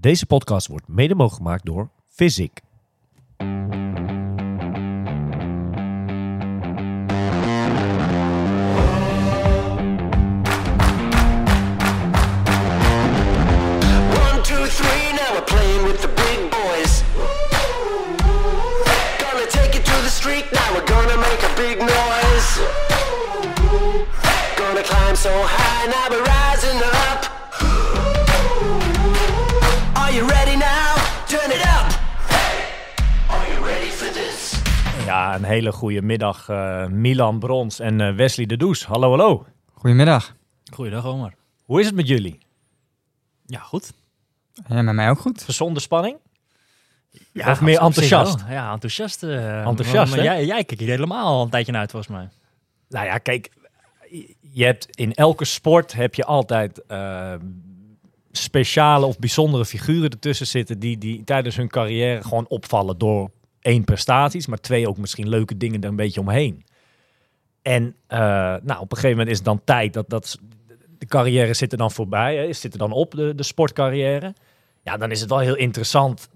Deze podcast wordt mede mogelijk gemaakt door Physic. One, two, three, now we're playing with the big boys. Gonna take it to the street, now we're gonna make a big noise. Gonna climb so high, now we're een hele goede middag. eh, Milan Brons en eh, Wesley de Does. Hallo, hallo. Goedemiddag. Goeiedag Omar. Hoe is het met jullie? Ja, goed. Ja, met mij ook goed. Gezonde spanning? Ja, Of meer enthousiast? Ja, enthousiast. eh, Enthousiast, maar jij, jij kijkt hier helemaal al een tijdje naar uit, volgens mij. Nou ja, kijk. Je hebt in elke sport heb je altijd eh, speciale of bijzondere figuren ertussen zitten die, die tijdens hun carrière gewoon opvallen door één prestaties, maar twee ook misschien leuke dingen er een beetje omheen. En eh, nou, op een gegeven moment is het dan tijd dat, dat de carrière zit er dan voorbij, hè, zit er dan op, de, de sportcarrière. Ja, dan is het wel heel interessant.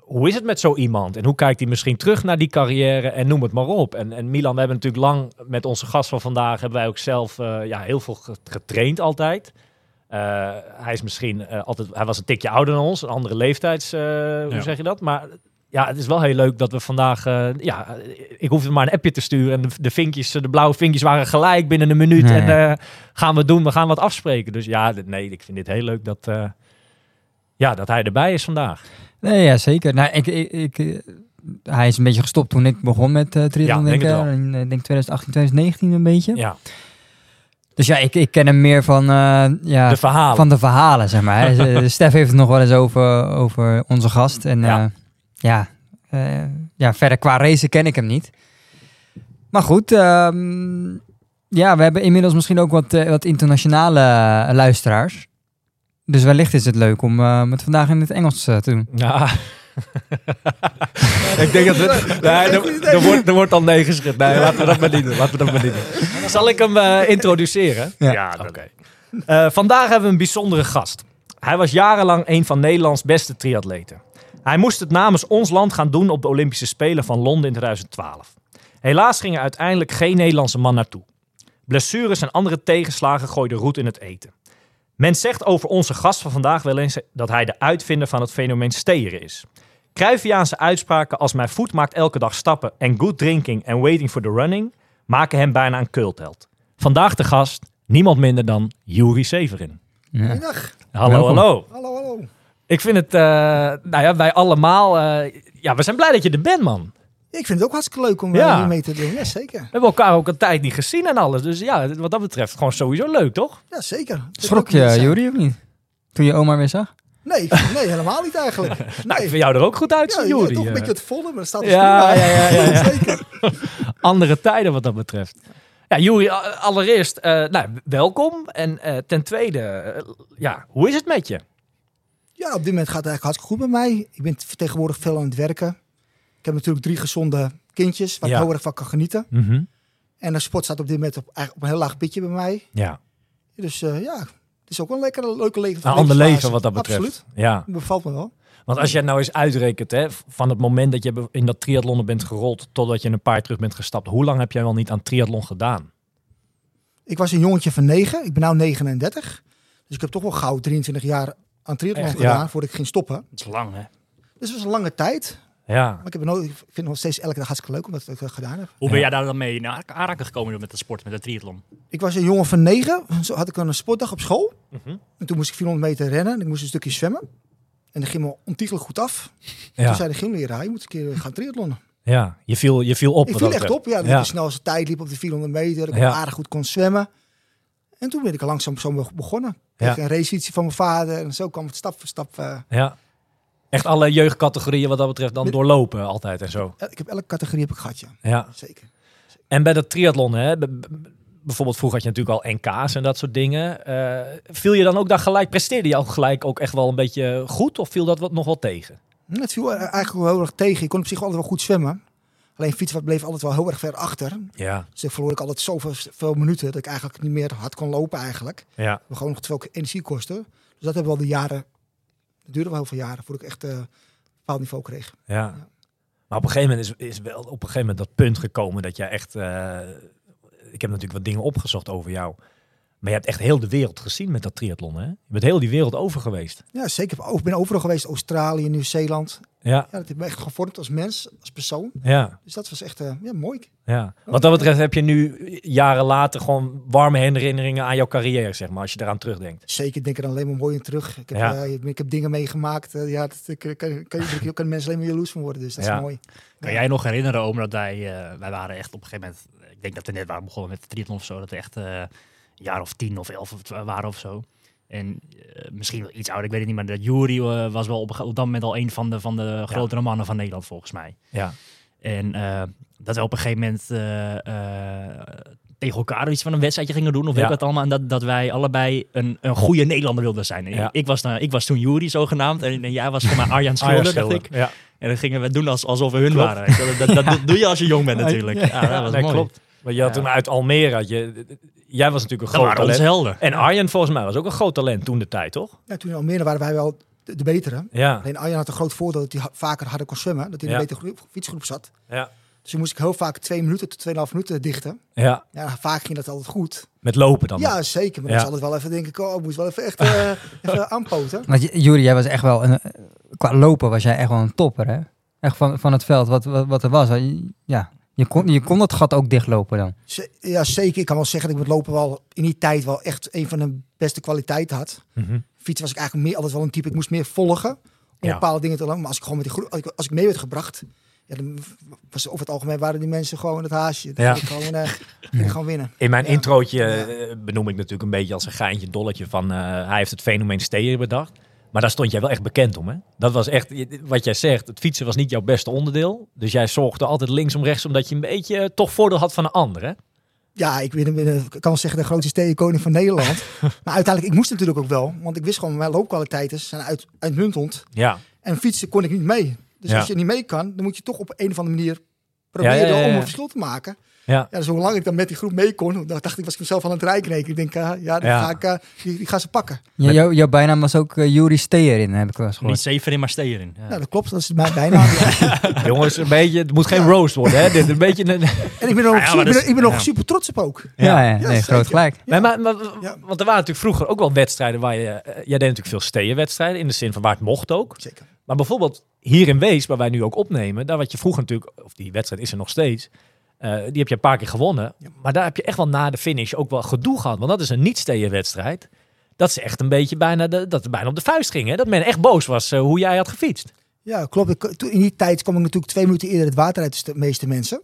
Hoe is het met zo iemand? En hoe kijkt hij misschien terug naar die carrière? En noem het maar op. En, en Milan, we hebben natuurlijk lang met onze gast van vandaag... hebben wij ook zelf eh, ja, heel veel ge- getraind altijd. Eh, hij is misschien altijd... Hij was een tikje ouder dan ons. Een andere leeftijds... Hoe Ja. zeg je dat? Maar ja, het is wel heel leuk dat we vandaag... eh, ja, ik hoefde maar een appje te sturen. En de, de vinkjes, de blauwe vinkjes waren gelijk binnen een minuut. Nee. En eh, gaan we doen, we gaan wat afspreken. Dus ja, nee, ik vind dit heel leuk dat... eh, ja, dat hij erbij is vandaag. Nee, ja, zeker. Nou, ik, ik, ik, hij is een beetje gestopt toen ik begon met uh, triathlon, Ja, denk ik. in, denk 2018, 2019 een beetje. Ja, Dus ja, ik, ik ken hem meer van, ja, de verhalen. van de verhalen, zeg maar. Stef heeft het nog wel eens over, over onze gast. En Ja. ja, ja, eh, ja, verder qua racen ken ik hem niet. Maar goed, ehm, ja, we hebben inmiddels misschien ook wat, eh, wat internationale luisteraars. Dus wellicht is het leuk om eh, het vandaag in het Engels te doen. Ja. ik denk dat we, nee, er, er, wordt, er wordt al nee geschud. Nee, laten we dat maar niet doen. Laten we dat maar niet doen. Zal ik hem eh, introduceren? Ja. oké. Eh, vandaag hebben we een bijzondere gast. Hij was jarenlang een van Nederlands beste triatleten. Hij moest het namens ons land gaan doen op de Olympische Spelen van Londen in 2012. Helaas ging er uiteindelijk geen Nederlandse man naartoe. Blessures en andere tegenslagen gooiden roet in het eten. Men zegt over onze gast van vandaag wel eens dat hij de uitvinder van het fenomeen steren is. Cruyffiaanse uitspraken als mijn voet maakt elke dag stappen en good drinking and waiting for the running maken hem bijna een cultheld. Vandaag de gast, niemand minder dan Juri Severin. Ja. Goedendag. Hallo, hallo. Hallo, hallo. Ik vind het, eh, nou ja, wij allemaal, eh, ja, we zijn blij dat je er bent, man. Ik vind het ook hartstikke leuk om eh, Ja. hier mee te doen. Ja, zeker. We hebben elkaar ook een tijd niet gezien en alles. Dus ja, wat dat betreft gewoon sowieso leuk, toch? Ja, zeker. Schrok je. Juri, of niet? Toen je oma weer zag? Nee, nee, helemaal niet eigenlijk. Nou, Nee. ik vind jou er ook goed ja, uitzien, ja, Juri. toch een beetje het volle, maar dat staat dus Ja, prima. ja, ja, ja, ja. zeker. andere tijden wat dat betreft. Ja, Juri, allereerst, eh, nou, welkom. En eh, ten tweede, ja, hoe is het met je? Ja, op dit moment gaat het eigenlijk hartstikke goed met mij. Ik ben tegenwoordig veel aan het werken. Ik heb natuurlijk drie gezonde kindjes, waar Ja. ik heel erg van kan genieten. En de sport staat op dit moment op, eigenlijk op een heel laag pitje bij mij. Ja, Dus eh, ja, het is ook wel een lekkere, leuke leven. een ander leven wat dat betreft. Absoluut. Ja, Dat bevalt me wel. want als het nou eens uitrekent, hè, van het moment dat je in dat triathlon bent gerold totdat je een paar terug bent gestapt, hoe lang heb jij wel niet aan triathlon gedaan? Ik was een jongetje van 9. Ik ben nu 39. Dus ik heb toch wel gauw 23 jaar aan triathlon Echt, gedaan ja. voordat ik ging stoppen. Dat is lang, hè? Dus het was een lange tijd. Ja, Maar ik, heb het nooit, ik vind het nog steeds elke dag hartstikke leuk omdat ik dat gedaan heb. Hoe Ja. ben jij daar dan mee in aanraking gekomen met de sport, met de triathlon? Ik was een jongen van 9. Zo had ik een sportdag op school. Mhm. En toen moest ik 400 meter rennen. En ik moest een stukje zwemmen. En dat ging me ontiegelijk goed af. ja, Toen zei de gymleraar, je moet een keer gaan triathlonnen. ja. Je, viel, je viel op. Ik viel echt op. Ja, dat Ja. de snelste tijd liep op de 400 meter. Dat ik Ja. aardig goed kon zwemmen. En toen ben ik langzaam zo begonnen. Ja. kreeg een racefietsje van mijn vader. En zo kwam het stap voor stap. eh, Ja. Echt alle jeugdcategorieën wat dat betreft dan Met- doorlopen altijd en zo. ik heb elke categorie heb ik gehad, ja. Ja. Zeker. En bij dat triathlon, hè, bijvoorbeeld vroeger had je natuurlijk al NK's en dat soort dingen. Eh, viel je dan ook daar gelijk, presteerde je al gelijk ook echt wel een beetje goed? Of viel dat wat, nog wel tegen? Het viel eigenlijk wel heel erg tegen. Ik kon op zich altijd wel goed zwemmen. Alleen fietsen bleef altijd wel heel erg ver achter. Ja, Dus ik verloor ik altijd zoveel veel minuten dat ik eigenlijk niet meer hard kon lopen eigenlijk. ja, We gewoon nog te veel energie kosten. Dus dat hebben wel de jaren Het duurde wel heel veel jaren voordat ik echt eh, een bepaald niveau kreeg. Ja. Maar op een gegeven moment is, is wel op een gegeven moment dat punt gekomen dat jij echt. eh, ik heb natuurlijk wat dingen opgezocht over jou. Maar je hebt echt heel de wereld gezien met dat triathlon, hè? Je bent heel die wereld over geweest. Ja, zeker. Ik ben overal geweest. Australië, Nieuw-Zeeland. Ja, Ja, dat heeft me echt gevormd als mens, als persoon. ja, Dus dat was echt eh, ja, mooi. ja. Wat dat betreft heb je nu jaren later gewoon warme herinneringen aan jouw carrière, zeg maar, als je eraan terugdenkt. Zeker, ik denk er alleen maar mooi in terug. Ik heb, Ja. eh, ik heb dingen meegemaakt. eh, ja, dat, ik, kan, kan, kan, kan mensen alleen maar jaloers van worden. Dus dat Ja. is mooi. Kan jij nog herinneren, Oom, dat wij, wij waren echt op een gegeven moment, ik denk dat we net waren begonnen met de triathlon of zo, dat we echt eh, jaar of tien of elf of waren of zo. En eh, misschien wel iets ouder, ik weet het niet, maar dat Jury eh, was wel op, een op dat moment al een van de, van de grotere mannen van Nederland volgens mij. Ja, En eh, dat we op een gegeven moment tegen elkaar iets van een wedstrijdje gingen doen. Of weet Ja. ik wat allemaal. En dat, dat wij allebei een, een goede Nederlander wilden zijn. Ja. Ik, was dan, ik was toen Jury zogenaamd. En, en jij was voor mij Arjan Schilder, dacht ik. Ja, En dan gingen we doen als, alsof we hun Klopt. waren. weet. Dat, dat, dat doe je als je jong bent natuurlijk. Ja, dat was nee, mooi. klopt. Maar je had Ja. toen uit Almere, had je, jij was natuurlijk een groot talent. helden. En Arjen volgens mij was ook een groot talent toen de tijd, toch? Ja, toen in Almere waren wij wel de, de betere. Ja, Alleen Arjan had een groot voordeel dat hij ha- vaker harder kon zwemmen. Dat hij in Ja. een betere groep- fietsgroep zat. ja, Dus toen moest ik heel vaak twee minuten tot tweeënhalf minuten dichten. ja. Ja, vaak ging dat altijd goed. Met lopen dan. Ja, zeker. Maar Ja. dat is altijd wel even denk ik, oh, ik moest wel even echt eh, even aanpoten. Want Juri, jij was echt wel, een, qua lopen was jij echt wel een topper, hè? Echt van, van het veld wat, wat, wat er was. Ja, je kon, je kon dat gat ook dichtlopen dan. Z- Ja, zeker. Ik kan wel zeggen dat ik met lopen wel in die tijd wel echt een van de beste kwaliteiten had. Mhm. Fietsen was ik eigenlijk meer, altijd wel een type, ik moest meer volgen om Ja. bepaalde dingen te lang. Maar als ik gewoon met die groep, als ik, als ik mee werd gebracht, ja, dan was over het algemeen waren die mensen gewoon het haasje. Dan Ja. ik gewoon, eh, gewoon winnen. In mijn Ja. introotje eh, benoem ik natuurlijk een beetje als een geintje dolletje van eh, hij heeft het fenomeen steer bedacht. Maar daar stond jij wel echt bekend om, hè? Dat was echt, wat jij zegt, het fietsen was niet jouw beste onderdeel. Dus jij zorgde altijd linksom rechts, omdat je een beetje toch voordeel had van een ander, hè? Ja, ik, ben, kan zeggen de grootste steenkoning van Nederland. maar uiteindelijk, ik moest natuurlijk ook wel. Want ik wist gewoon, mijn loopkwaliteiten zijn uit, uitmuntend. Ja, En fietsen kon ik niet mee. Dus Ja. als je niet mee kan, dan moet je toch op een of andere manier proberen ja, ja. om een verschil te maken. Ja. Ja, dus hoe lang ik dan met die groep mee kon, dan dacht ik, was ik mezelf aan het rijkrekenen. Ik denk, eh, ja, dan Ja. Ga ik, eh, die, die gaan ze pakken. Ja, jou- jouw bijnaam was ook uh, Juri Steerin, heb ik wel eens Niet gehoord. zeven in, maar steer in. Ja. Ja, dat klopt, dat is mijn bijnaam. ja. Jongens, een beetje, het moet geen roast worden, hè? Dit een beetje een... En ik ben ik ja. super trots op ook. Ja, ja, Ja, nee, groot gelijk. Nee, maar, maar- Ja. Want er waren natuurlijk vroeger ook wel wedstrijden waar je... eh, jij deed natuurlijk veel steeënwedstrijden, in de zin van waar het mocht ook. Zeker. Maar bijvoorbeeld hier in Wees, waar wij nu ook opnemen, daar wat je vroeger natuurlijk, of die wedstrijd is er nog steeds, eh, die heb je een paar keer gewonnen. Maar daar heb je echt wel na de finish ook wel gedoe gehad. Want dat is een niet wedstrijd. Dat is echt een beetje bijna, de, dat het bijna op de vuist ging. Hè? Dat men echt boos was eh, hoe jij had gefietst. Ja, klopt. In die tijd kwam ik natuurlijk twee minuten eerder het water uit de meeste mensen.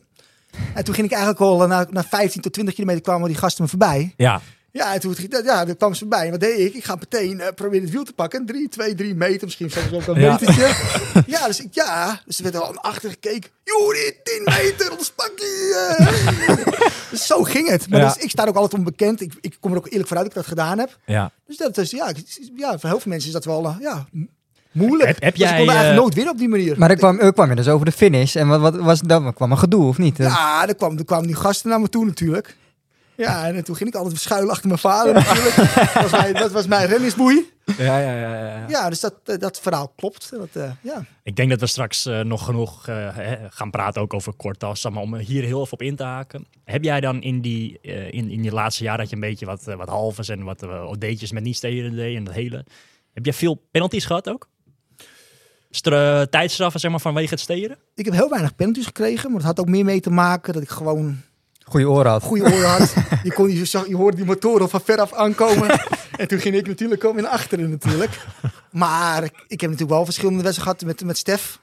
En toen ging ik eigenlijk al na, na 15 tot 20 kilometer kwamen die gasten me voorbij. Ja, Ja, en toen ja, dan kwamen ze voorbij. En wat deed ik? Ik ga meteen eh, proberen het wiel te pakken. Drie, twee, drie meter. Misschien zelfs ook een Ja. metertje. ja, dus ik, ja. Dus er werd al naar achter gekeken. Juri, 10 meter, ons pakje. eh. dus zo ging het. Maar Ja. dus, ik sta er ook altijd onbekend. Ik, ik kom er ook eerlijk vooruit dat ik dat gedaan heb. ja. Dus dat is, ja, ik- ja voor heel veel mensen is dat wel eh, ja, moeilijk. Heb- heb Dus ik jij, kon eigenlijk nooit winnen op die manier. Maar dan kwam, er kwam je dus over de finish. En wat, wat was dan? kwam een gedoe, of niet? Ja, er, kwam, er kwamen die gasten naar me toe natuurlijk. Ja, en toen ging ik altijd schuilen achter mijn vader natuurlijk. dat, was mijn, dat was mijn renningsboei. Ja, ja, ja, ja. Ja, dus dat, eh, dat verhaal klopt. Dat, eh, ja. Ik denk dat we straks eh, nog genoeg gaan praten ook over kortas. Maar om hier heel even op in te haken. Heb jij dan in die, in, in die laatste jaar dat je een beetje wat, wat halves en wat uh, met niet steden deed en dat hele. Heb jij veel penalties gehad ook? Stra tijdstraffen zeg maar vanwege het steren? Ik heb heel weinig penalties gekregen, maar het had ook meer mee te maken dat ik gewoon Goeie oren had. goede oren had. je, kon, je, zag, je hoorde die motoren van veraf aankomen. en toen ging ik natuurlijk komen in achteren natuurlijk. Maar ik, ik heb natuurlijk wel verschillende wedstrijden gehad met, met Stef.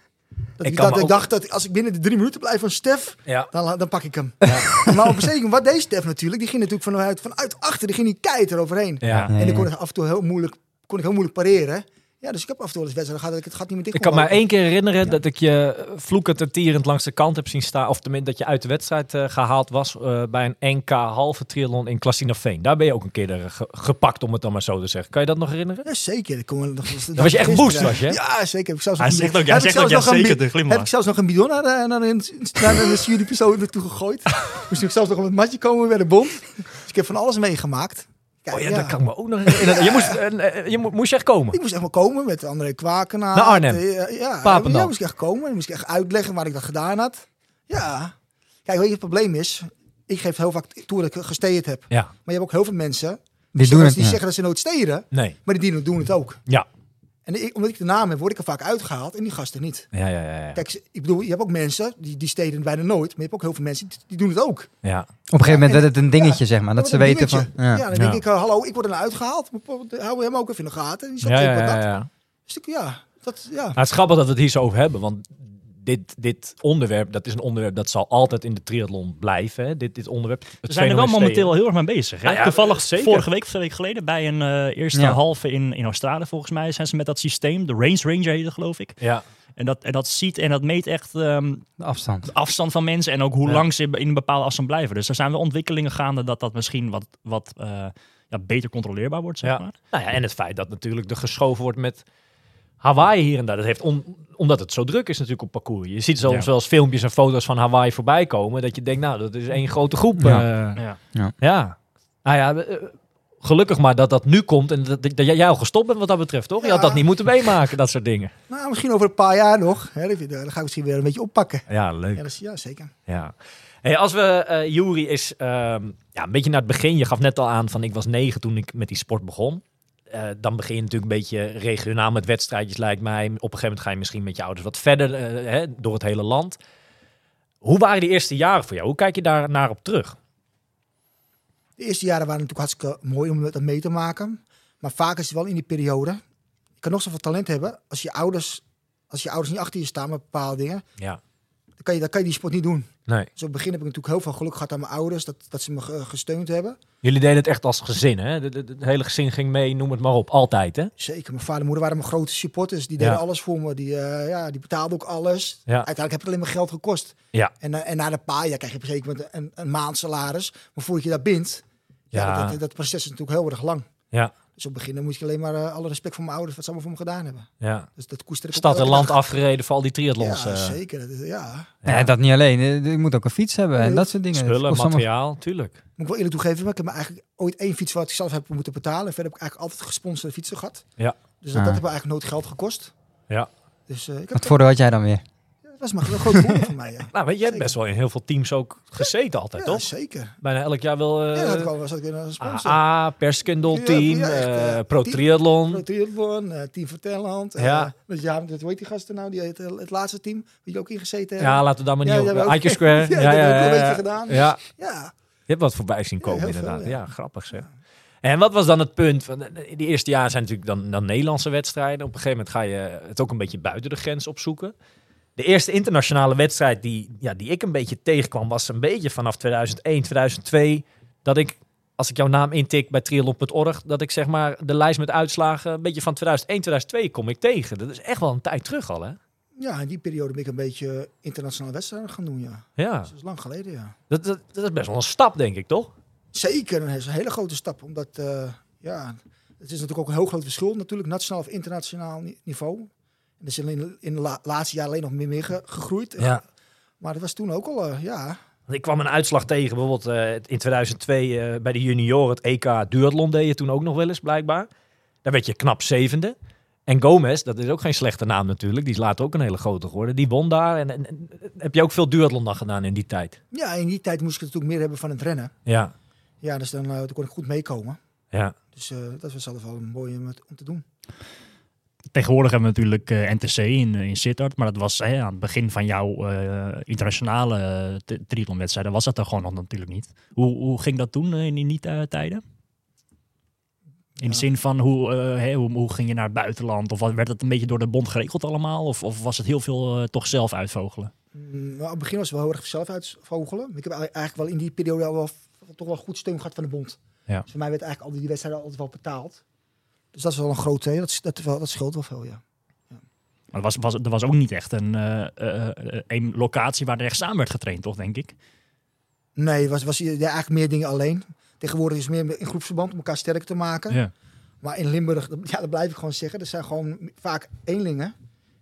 Dat Ik ik, dat, ik ook- dacht dat als ik binnen de drie minuten blijf van Stef, ja. dan, dan pak ik hem. maar op zeker, wat deed Stef natuurlijk? Die ging natuurlijk vanuit, vanuit achter, die ging die keit eroverheen. ja. En ik kon het af en toe heel moeilijk, kon ik heel moeilijk pareren. Ja, dus ik heb af en toe eens wedstrijden gehad dat ik het gat niet meer dicht Ik kan me één keer herinneren dat ik je vloekend en tierend langs de kant heb zien staan. Of tenminste dat je uit de wedstrijd eh, gehaald was eh, bij een NK halve triathlon in Klasinaveen. Daar ben je ook een keer er ge- gepakt, om het dan maar zo te zeggen. Kan je dat nog herinneren? Ja, zeker. Ik nog, dat was je echt boost, was je? Ja, zeker. Heb ik zelfs Hij nog een- zegt ook, zegt ook ja zeker, de glimlach. Heb ik zelfs nog een bidon naar, de- naar, een, naar een jurypersoon naartoe gegooid. Moest ik zelfs nog op het matje komen bij de bond. Dus ik heb van alles meegemaakt. Kijk, Oh ja, ja. dat kan ik me ook nog herinneren. Je moest, eh, je mo- moest je echt komen? Ik moest echt wel komen met André Kwakenaar. Naar Arnhem? Eh, ja, Papendal. ja, moest ik echt komen. Dan moest ik echt uitleggen waar ik dat gedaan had. Ja. Kijk, weet je, het probleem is... Ik geef heel vaak toe dat ik gesteerd heb. Ja. Maar je hebt ook heel veel mensen... Die zeggen, doen het die ja. zeggen dat ze nooit steren. Nee. Maar die doen het ook. Ja. En ik, omdat ik de naam heb, word ik er vaak uitgehaald. En die gasten niet. Ja, ja, ja. ja. Kijk, ik bedoel, je hebt ook mensen... Die, die steden bijna nooit. Maar je hebt ook heel veel mensen die, die doen het ook. ja. Op een gegeven moment en- werd het een dingetje, zeg maar. Dat ze weten van... Ja. Ja, dan denk ik, eh, hallo, ik word er nou uitgehaald. Hou hem ook even in de gaten. Die zegt, Ja, ja, ja, dat. ja. Dus ik, ja, dat, ja. Maar het is grappig dat we het hier zo over hebben, want dit, dit onderwerp, dat is een onderwerp dat zal altijd in de triathlon blijven. Hè? Dit, dit onderwerp. We zijn er wel momenteel heel erg mee bezig. Hè? Nou ja, Toevallig zeker. vorige week of twee weken geleden bij een eh, eerste Ja. halve in, in Australië volgens mij zijn ze met dat systeem, de Range Ranger heet het, geloof ik. Ja, En dat, en dat ziet en dat meet echt ehm, De afstand. de afstand van mensen en ook hoe Ja. lang ze in een bepaalde afstand blijven. Dus er zijn wel ontwikkelingen gaande dat dat misschien wat, wat eh, ja, beter controleerbaar wordt, zeg ja. maar. Nou ja, en het feit dat natuurlijk er geschoven wordt met Hawaii hier en daar. Dat heeft on- omdat het zo druk is natuurlijk op parcours. Je ziet soms Ja. wel eens filmpjes en foto's van Hawaii voorbij komen. Dat je denkt, nou, dat is één grote groep. Ja. eh, Ja. ja. Nou ja, eh, gelukkig maar dat dat nu komt en dat, dat jij al gestopt bent wat dat betreft, toch? Je had dat niet moeten meemaken, dat soort dingen. Nou, misschien over een paar jaar nog. Hè, dan ga ik misschien weer een beetje oppakken. Ja, leuk. Ja, dat is, ja zeker. Ja. Hey, als we, eh Juri is ehm, ja, een beetje naar het begin. Je gaf net al aan van ik was negen toen ik met die sport begon. Eh, dan begin je natuurlijk een beetje regionaal met wedstrijdjes, lijkt mij. Op een gegeven moment ga je misschien met je ouders wat verder eh, hè, door het hele land. Hoe waren die eerste jaren voor jou? Hoe kijk je daar naar op terug? De eerste jaren waren natuurlijk hartstikke mooi om dat mee te maken. Maar vaak is het wel in die periode. Je kan nog zoveel talent hebben. Als je ouders, als je ouders niet achter je staan met bepaalde dingen. Ja. Kan je, dan kan je die sport niet doen. Nee. Dus op het begin heb ik natuurlijk heel veel geluk gehad aan mijn ouders. Dat, dat ze me ge- gesteund hebben. Jullie deden het echt als gezin, hè? Het hele gezin ging mee, noem het maar op. Altijd, hè? Zeker. Mijn vader en moeder waren mijn grote supporters. Die deden Ja. alles voor me. Die, eh, ja, die betaalden ook alles. Ja. Uiteindelijk heb het alleen maar geld gekost. Ja. En, eh, en na een paar jaar krijg je op een gegeven moment een, een maandsalaris. Maar voordat je dat bindt, ja. Ja. dat, dat proces is natuurlijk heel erg lang. Ja. Dus op het begin moet je alleen maar eh, alle respect voor mijn ouders, wat ze allemaal voor me gedaan hebben. ja. Dus dat koester ik Stad en land dag. afgereden voor al die triathlons. Ja, eh, zeker. Dat is, ja. Ja. dat niet alleen. Je moet ook een fiets hebben en dat soort dingen. Spullen, allemaal- materiaal, tuurlijk. Moet ik wel eerlijk toegeven, maar ik heb me eigenlijk ooit één fiets wat ik zelf heb moeten betalen. En verder heb ik eigenlijk altijd gesponsorde fietsen gehad. Ja. Dus dat, Ah. dat heeft me eigenlijk nooit geld gekost. Ja. Dus eh, ik heb, Wat voordeel had jij dan weer? Dat was maar een groot voordeel voor mij. Ja, Nou, weet je, je hebt best wel in heel veel teams ook gezeten altijd, ja toch? zeker. Bijna elk jaar wel ja, eh dat was ik weer een sponsor. AA, Perskindle Ja, team, ja, echt, eh, eh, Pro Triathlon. Pro Triathlon, Team eh, Ja. dus ja, dat, hoe heet die gasten nou? Die het, het laatste team, jullie ook in gezeten hebben. Ja, laten we daar maar niet die ook- Ike Square. Ja, Ja, die ja, hebben ook ja, een beetje gedaan. dus- Ja, Ja, je hebt wat voorbij zien komen veel, inderdaad. ja. grappig zeg. En wat was dan het punt? Van, eh, die eerste jaren zijn natuurlijk dan, dan Nederlandse wedstrijden. Op een gegeven moment ga je het ook een beetje buiten de grens opzoeken. De eerste internationale wedstrijd die, ja, die ik een beetje tegenkwam, was een beetje vanaf 2001, 2002. Dat ik, als ik jouw naam intik bij triathlon.org, dat ik zeg maar de lijst met uitslagen, een beetje van 2001, 2002 kom ik tegen. Dat is echt wel een tijd terug al, hè? ja, in die periode ben ik een beetje internationale wedstrijden gaan doen, ja. Ja, Dat is lang geleden, ja. dat, dat, dat is best wel een stap, denk ik, toch? Zeker, dat is een hele grote stap. Omdat, eh, ja, het is natuurlijk ook een heel groot verschil, natuurlijk, nationaal of internationaal ni- niveau. En dat is in, in de la- laatste jaren alleen nog meer, meer ge- gegroeid. Ja. Maar dat was toen ook al, eh, ja. Ik kwam een uitslag tegen, bijvoorbeeld eh, in 2002 eh, bij de junioren, het EK duathlon deed je toen ook nog wel eens, blijkbaar. Daar werd je knap zevende. En Gomez, dat is ook geen slechte naam natuurlijk, die is later ook een hele grote geworden. Die won daar. En, en, en heb je ook veel duathlon dan gedaan in die tijd? Ja, in die tijd moest ik natuurlijk meer hebben van het rennen. Ja, Ja, dus dan, dan kon ik goed meekomen. ja. Dus dat was zelf wel een mooie om te doen. Tegenwoordig hebben we natuurlijk eh, NTC in, eh, in Sittard, maar dat was hè, aan het begin van jouw eh, internationale triathlonwedstrijden, was dat er gewoon nog natuurlijk niet. Hoe, hoe ging dat toen in, die eh, tijden? In de zin van hoe, hoe, hoe ging je naar het buitenland? Of werd het een beetje door de bond geregeld allemaal? Of, of was het heel veel toch zelf uitvogelen? Mm, nou, op het begin was het wel heel erg zelf uitvogelen. Ik heb eigenlijk wel in die periode al wel, toch wel goed steun gehad van de bond. Ja. Dus voor mij werd eigenlijk al die wedstrijden altijd wel betaald. Dus dat is wel een groot twee. Dat, dat, scheelt wel veel, ja. Maar er was, was, er was ook niet echt een, eh, eh, eh, een locatie waar er echt samen werd getraind, toch, denk ik? Nee, was, was ja, eigenlijk meer dingen alleen. Tegenwoordig is het meer in groepsverband om elkaar sterk te maken. Ja. Maar in Limburg, ja, dat blijf ik gewoon zeggen. Er zijn gewoon vaak eenlingen.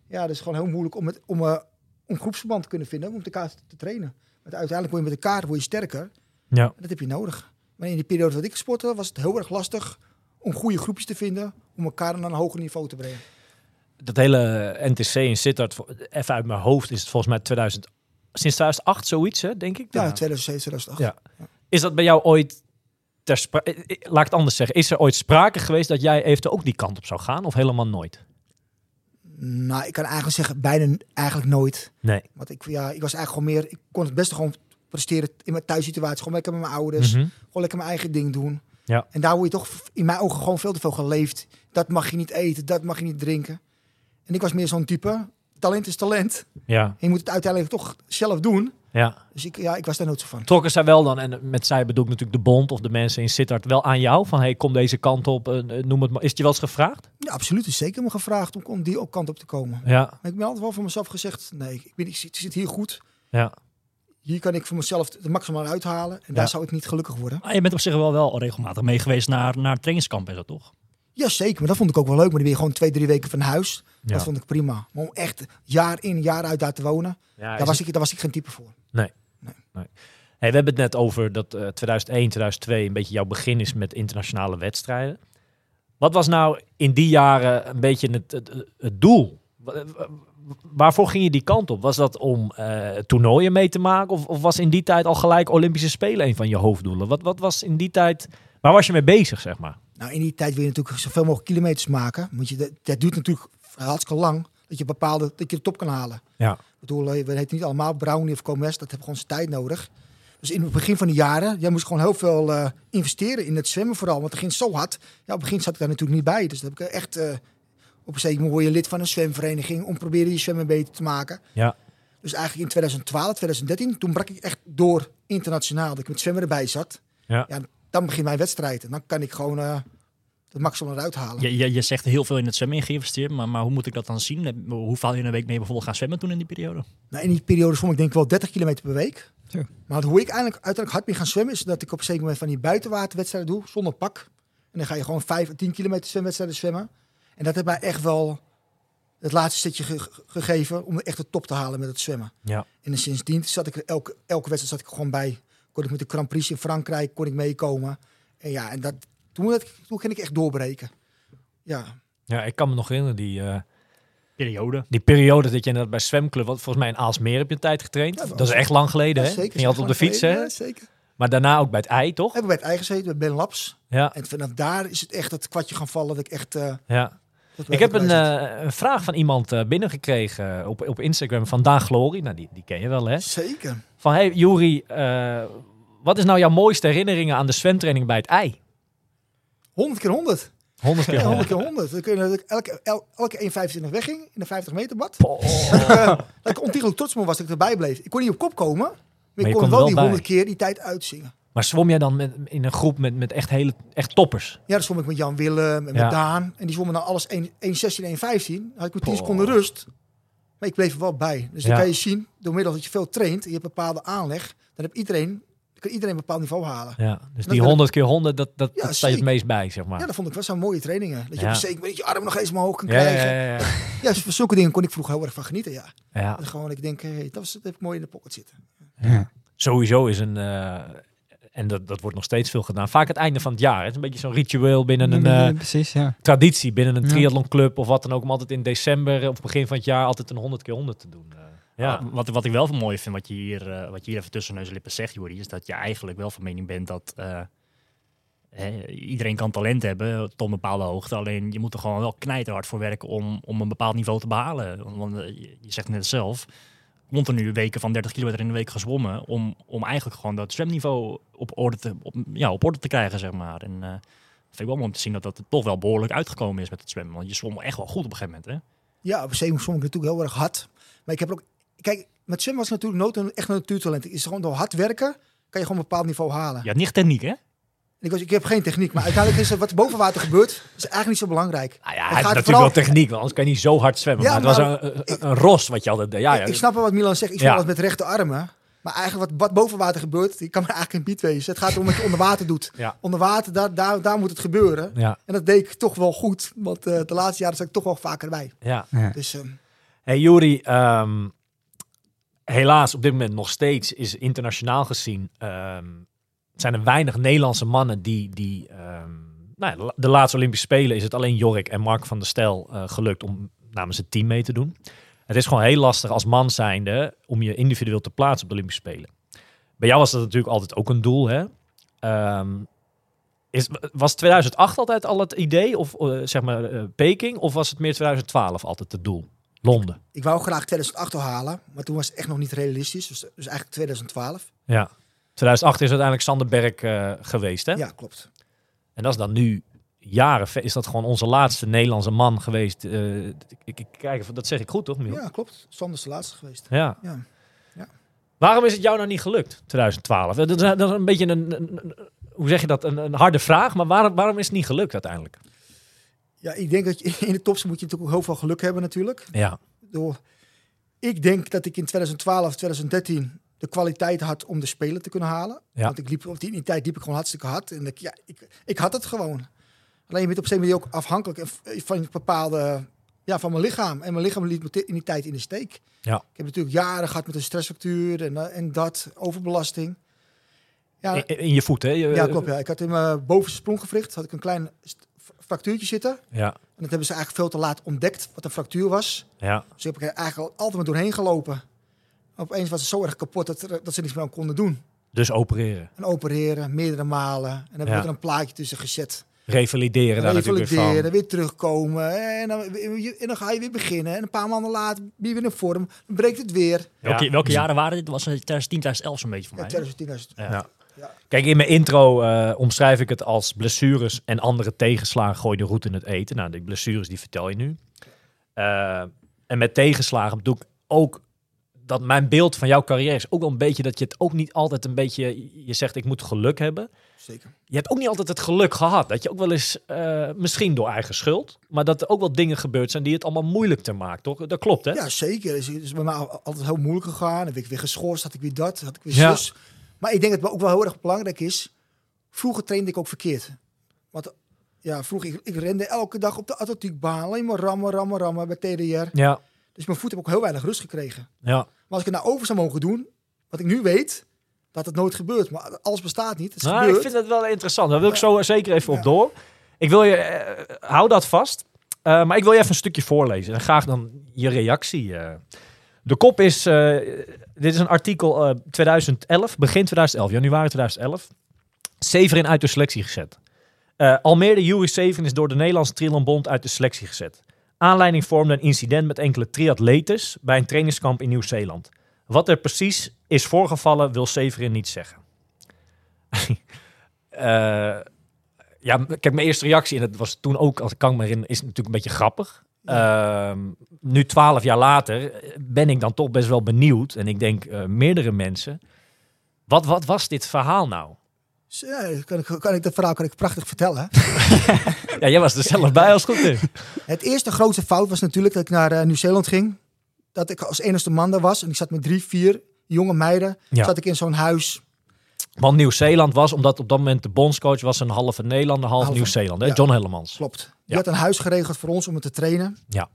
Ja, dat is gewoon heel moeilijk om, het, om, eh, om groepsverband te kunnen vinden, om met elkaar te, te trainen. Want uiteindelijk word je met elkaar word je sterker. ja. En dat heb je nodig. Maar in die periode dat ik sportte, was het heel erg lastig om goede groepjes te vinden. Om elkaar naar een hoger niveau te brengen. Dat hele NTC in Sittard, even uit mijn hoofd, is het volgens mij 2000, sinds 2008 zoiets, hè, denk ik. Ja, 2007, 2008. Ja. Is dat bij jou ooit ter sprake, laat ik het anders zeggen, is er ooit sprake geweest dat jij eventueel ook die kant op zou gaan of helemaal nooit? Nou, ik kan eigenlijk zeggen, bijna eigenlijk nooit. Nee. Want ik, ja, ik was eigenlijk gewoon meer, ik kon het beste gewoon presteren in mijn thuissituatie. Gewoon lekker met mijn ouders. Mhm. Gewoon lekker mijn eigen ding doen. Ja. En daar word je toch in mijn ogen gewoon veel te veel geleefd. Dat mag je niet eten, dat mag je niet drinken. En ik was meer zo'n type, talent is talent. Ja, En je moet het uiteindelijk toch zelf doen. ja. Dus ik, ja, ik was daar nooit zo van. Trokken zij wel dan, en met zij bedoel ik natuurlijk de bond of de mensen in Sittard, wel aan jou? Van, hey, kom deze kant op, eh, eh, noem het maar. Is het je wel eens gevraagd? Ja, absoluut. Is zeker me gevraagd om, om die op kant op te komen. Ja, Maar ik ben altijd wel voor mezelf gezegd, nee, ik, ben, ik, zit, ik zit hier goed. ja. Hier kan ik voor mezelf het maximaal uithalen. En daar zou ik niet gelukkig worden. Maar je bent op zich wel, wel regelmatig mee geweest naar, naar trainingskamp en zo, toch? Ja, zeker. Maar dat vond ik ook wel leuk. Maar dan ben je gewoon twee, drie weken van huis. Ja. Dat vond ik prima. Maar om echt jaar in, jaar uit daar te wonen, ja daar, was het- ik, daar was ik geen type voor. Hey, we hebben het net over dat eh 2001, 2002 een beetje jouw begin is met internationale wedstrijden. Wat was nou in die jaren een beetje het, het, het doel? Wa- wa- Waarvoor ging je die kant op? Was dat om eh, toernooien mee te maken? Of, of was in die tijd al gelijk Olympische Spelen een van je hoofddoelen? Wat, wat was in die tijd... Waar was je mee bezig, zeg maar? Nou, in die tijd wil je natuurlijk zoveel mogelijk kilometers maken. Want je, dat, dat duurt natuurlijk hartstikke lang. Dat je bepaalde, dat je de top kan halen. Ja. Ik bedoel, eh, we heten niet allemaal Brownie of Comes. Dat hebben gewoon zijn tijd nodig. Dus in het begin van de jaren, jij moest gewoon heel veel eh, investeren in het zwemmen vooral. Want het ging zo hard. Ja, op het begin zat ik daar natuurlijk niet bij. Dus dat heb ik echt... op een zeker moment word je lid van een zwemvereniging om proberen je zwemmen beter te maken. Ja. Dus eigenlijk in 2012, 2013, toen brak ik echt door internationaal. Dat ik met zwemmen erbij zat. Ja. dan begint mijn wedstrijd. En dan kan ik gewoon eh het maximum eruit halen. Je, je, je zegt heel veel in het zwemmen in geïnvesteerd, maar, maar hoe moet ik dat dan zien? Heb- Hoe vaal je in een week mee bijvoorbeeld gaan zwemmen toen in die periode? Nou, in die periode zwom ik denk ik wel 30 kilometer per week. Zo. Maar hoe ik eigenlijk uiteindelijk hard ben gaan zwemmen... is dat ik op een zeker moment van die buitenwaterwedstrijden doe, zonder pak. En dan ga je gewoon 5 à 10 kilometer zwemwedstrijden zwemmen. En dat heeft mij echt wel het laatste stukje ge- ge- gegeven... om echt de top te halen met het zwemmen. Ja. En sindsdien zat ik er elke, elke wedstrijd zat ik er gewoon bij. Kon ik met de Grand Prix in Frankrijk kon ik meekomen. En ja, en dat, toen, dat, toen ging ik echt doorbreken. Ja, Ja, ik kan me nog herinneren, die, eh, Periode. die periode dat je inderdaad bij zwemclub... Want volgens mij in Aalsmeer heb je een tijd getraind. Ja, dat dat is echt lang geleden, ja, hè? zeker. Ging je altijd op de fiets, hè? Ja, zeker. Maar daarna ook bij het ei, toch? Hebben we bij het eigen gezeten, bij Ben Labs. Ja, En vanaf daar is het echt het kwartje gaan vallen dat ik echt... eh, ja. Ik heb een, eh, een vraag van iemand eh, binnengekregen op, op Instagram van Daan Glory. Nou, die, die ken je wel, hè? Zeker. Van, hey Juri, eh, wat is nou jouw mooiste herinneringen aan de zwemtraining bij het ei? 100 keer 100. 100 keer Ja, 100 100. keer 100. Dan kun je dat ik elke, el- elke 1,25 wegging in de 50 meter bad. Dat ik ontiegelijk trots was dat ik erbij bleef. Ik kon niet op kop komen, maar, ik kon kon wel wel die bij. 100 keer die tijd uitzingen. Maar zwom jij dan met, in een groep met, met echt, hele, echt toppers? Ja, dan zwom ik met Jan Willem en met Ja. Daan. En die zwommen dan alles 1 1,16, 1,15. Dan had ik met 10 Oh. seconden rust. Maar ik bleef er wel bij. Dus dan Ja. kan je zien, door middel dat je veel traint en je hebt een bepaalde aanleg, dan heb iedereen, dan kan iedereen een bepaald niveau halen. Ja, dus die ik- 100 keer 100, dat, dat, Ja, dat sta je het meest bij, zeg maar. Ja, dat vond ik wel zo'n mooie trainingen. Dat je Ja. zeker moment je arm nog eens omhoog kan ja, krijgen. ja, ja. Ja, dus voor zulke dingen kon ik vroeger heel erg van genieten, ja. Ja. En gewoon, ik denk, hey, dat, was, dat heb ik mooi in de pocket zitten. Sowieso is een, eh, en dat, dat wordt nog steeds veel gedaan, vaak het einde van het jaar. Het is een beetje zo'n ritueel binnen een Ja, eh, precies, ja. traditie, binnen een Ja. triathlonclub of wat dan ook, om altijd in december of begin van het jaar altijd een 100 keer 100 te doen. eh. ja. Ah, Wat, wat ik wel van mooi vind, wat je hier, eh, wat je hier even tussen neus en lippen zegt, Jori, is dat je eigenlijk wel van mening bent dat eh, hè, iedereen kan talent hebben tot een bepaalde hoogte. Alleen je moet er gewoon wel knijterhard voor werken om, om een bepaald niveau te behalen. Want je, je zegt net zelf, continu weken van 30 kilometer in de week gezwommen om, om eigenlijk gewoon dat zwemniveau op orde te, op, ja, op orde te krijgen, zeg maar. En eh vind ik wel mooi om te zien dat dat toch wel behoorlijk uitgekomen is met het zwemmen. Want je zwom echt wel goed op een gegeven moment, hè? Ja, op zee zwom ik natuurlijk heel erg hard. Maar ik heb ook... Kijk, met zwemmen was natuurlijk nooit een echt een natuurtalent. Het is gewoon door hard werken kan je gewoon een bepaald niveau halen. Had niet techniek, hè? En ik, was, ik heb geen techniek, maar uiteindelijk is het wat boven water gebeurt, is eigenlijk niet zo belangrijk. Nou ja, Het hij heeft gaat natuurlijk vooral- wel techniek, want anders kan je niet zo hard zwemmen. Ja, maar het maar- was een, een, een ros wat je altijd deed. Ja, ja. ik, ik snap wel wat Milan zegt. Ik Ja. zwem wat met rechte armen. Maar eigenlijk wat, wat boven water gebeurt, die kan me eigenlijk geen bied wezen. Het gaat om wat je onder water doet. Ja. Onder water, daar, daar, daar moet het gebeuren. Ja, En dat deed ik toch wel goed. Want eh, de laatste jaren zat ik toch wel vaker bij. ja. Ja. Dus ehm, Hey Juri, ehm, helaas op dit moment nog steeds is internationaal gezien, ehm, zijn er weinig Nederlandse mannen die, die ehm, nou ja, de la- de laatste Olympische Spelen is het alleen Jorik en Mark van der Stel eh, gelukt om namens het team mee te doen. Het is gewoon heel lastig als man zijnde om je individueel te plaatsen op de Olympische Spelen. Bij jou was dat natuurlijk altijd ook een doel, hè? Ehm, is, was 2008 altijd al het idee, of eh, zeg maar eh, Peking, of was het meer 2012 altijd het doel? Londen. Ik wou graag 2008 al halen, maar toen was het echt nog niet realistisch. Dus, dus eigenlijk 2012. Ja. 2008 is uiteindelijk Sander Berg eh, geweest, hè? Ja, klopt. En dat is dan nu jaren, is dat gewoon onze laatste Nederlandse man geweest. eh, ik, ik kijk dat zeg ik goed, toch, Miel? Ja, klopt. Sander is de laatste geweest. Ja. Ja. Waarom is het jou nou niet gelukt, 2012? Dat is, dat is een beetje een, een- een- hoe zeg je dat, een, een harde vraag, maar waarom, waarom is het niet gelukt uiteindelijk? Ja, ik denk dat je in de tops moet je natuurlijk ook heel veel geluk hebben natuurlijk. Ja, Door, ik denk dat ik in 2012, 2013 de kwaliteit had om de Spelen te kunnen halen. Ja. Want ik liep, op die, in die tijd liep ik gewoon hartstikke hard. En ik, ja, ik, ik had het gewoon. Alleen je bent op een moment ook afhankelijk van bepaalde, ja, van mijn lichaam. En mijn lichaam liet me in die tijd in de steek. Ja. Ik heb natuurlijk jaren gehad met een stressfactuur en, eh, en dat, overbelasting. Ja, in, in je voet, hè? Je- ja, klopt. Ja. Ik had in mijn bovenste spronggewricht had ik een klein fractuurtje zitten. Ja, En dat hebben ze eigenlijk veel te laat ontdekt, wat een fractuur was. ja, Dus heb ik er eigenlijk al altijd maar doorheen gelopen. Opeens was het zo erg kapot dat, er- dat ze niets meer aan konden doen. dus opereren. En opereren, meerdere malen. En dan Ja. ik er een plaatje tussen gezet. Revalideren daar natuurlijk weer Revalideren, van. weer terugkomen. En dan, en dan ga je weer beginnen. En een paar maanden later ben je weer in vorm. Dan breekt het weer. Welke, Ja. welke jaren waren dit? Was het 2010, 2011 zo'n beetje voor Ja, mij? 2010, 2000. Ja. Kijk, in mijn intro eh, omschrijf ik het als blessures en andere tegenslagen gooi je de route in het eten. Nou, die blessures die vertel je nu. Eh, en met tegenslagen bedoel ik ook dat mijn beeld van jouw carrière is ook wel een beetje dat je het ook niet altijd een beetje, je zegt ik moet geluk hebben. Zeker. Je hebt ook niet altijd het geluk gehad. Dat je ook wel eens, eh, misschien door eigen schuld, maar dat er ook wel dingen gebeurd zijn die het allemaal moeilijker maken, toch? Dat klopt, hè? Ja, zeker. Het is, het is bij mij al- altijd heel moeilijk gegaan. Ben ik weer geschorst, had ik weer dat, had ik weer Ja. zus. Maar ik denk dat het ook wel heel erg belangrijk is. Vroeger trainde ik ook verkeerd. Want ja, vroeger, ik, ik rende elke dag op de atletiekbaan. Alleen maar rammen, rammen, rammen bij TDR. Ja, Dus mijn voet heb ook heel weinig rust gekregen. ja. Maar als ik het nou over zou mogen doen, wat ik nu weet, dat het nooit gebeurt. Maar alles bestaat niet. Het is Nou, ik vind het wel interessant. Daar wil ik zo zeker even op door. Ik wil je, eh, hou dat vast. Eh, maar ik wil je even een stukje voorlezen. En graag dan je reactie. eh. De kop is, dit is een artikel eh 2011, begin 2011, januari 2011. Severin uit de selectie gezet. Almere Jury Severin is door de Nederlandse Triathlonbond uit de selectie gezet. Aanleiding vormde een incident met enkele triatletes bij een trainingskamp in Nieuw-Zeeland. Wat er precies is voorgevallen wil Severin niet zeggen. Eh, ja, kijk, mijn eerste reactie, en dat was toen ook, als ik kan me herinneren, is natuurlijk een beetje grappig. Ehm, nu, twaalf jaar later, ben ik dan toch best wel benieuwd. En ik denk eh, meerdere mensen. Wat, wat was dit verhaal nou? Ja, kan ik, kan ik dat verhaal kan ik prachtig vertellen. Ja, jij was er zelf bij als het goed is. Het eerste grootste fout was natuurlijk dat ik naar eh, Nieuw-Zeeland ging. Dat ik als enigste man daar was. En ik zat met drie, vier jonge meiden. Ja. Zat ik in zo'n huis. Want Nieuw-Zeeland was, omdat op dat moment de bondscoach was een halve Nederlander, half Halve- Nieuw-Zeeland. ja. John Hellemans. Klopt. Die Ja. had een huis geregeld voor ons om het te trainen. Ja.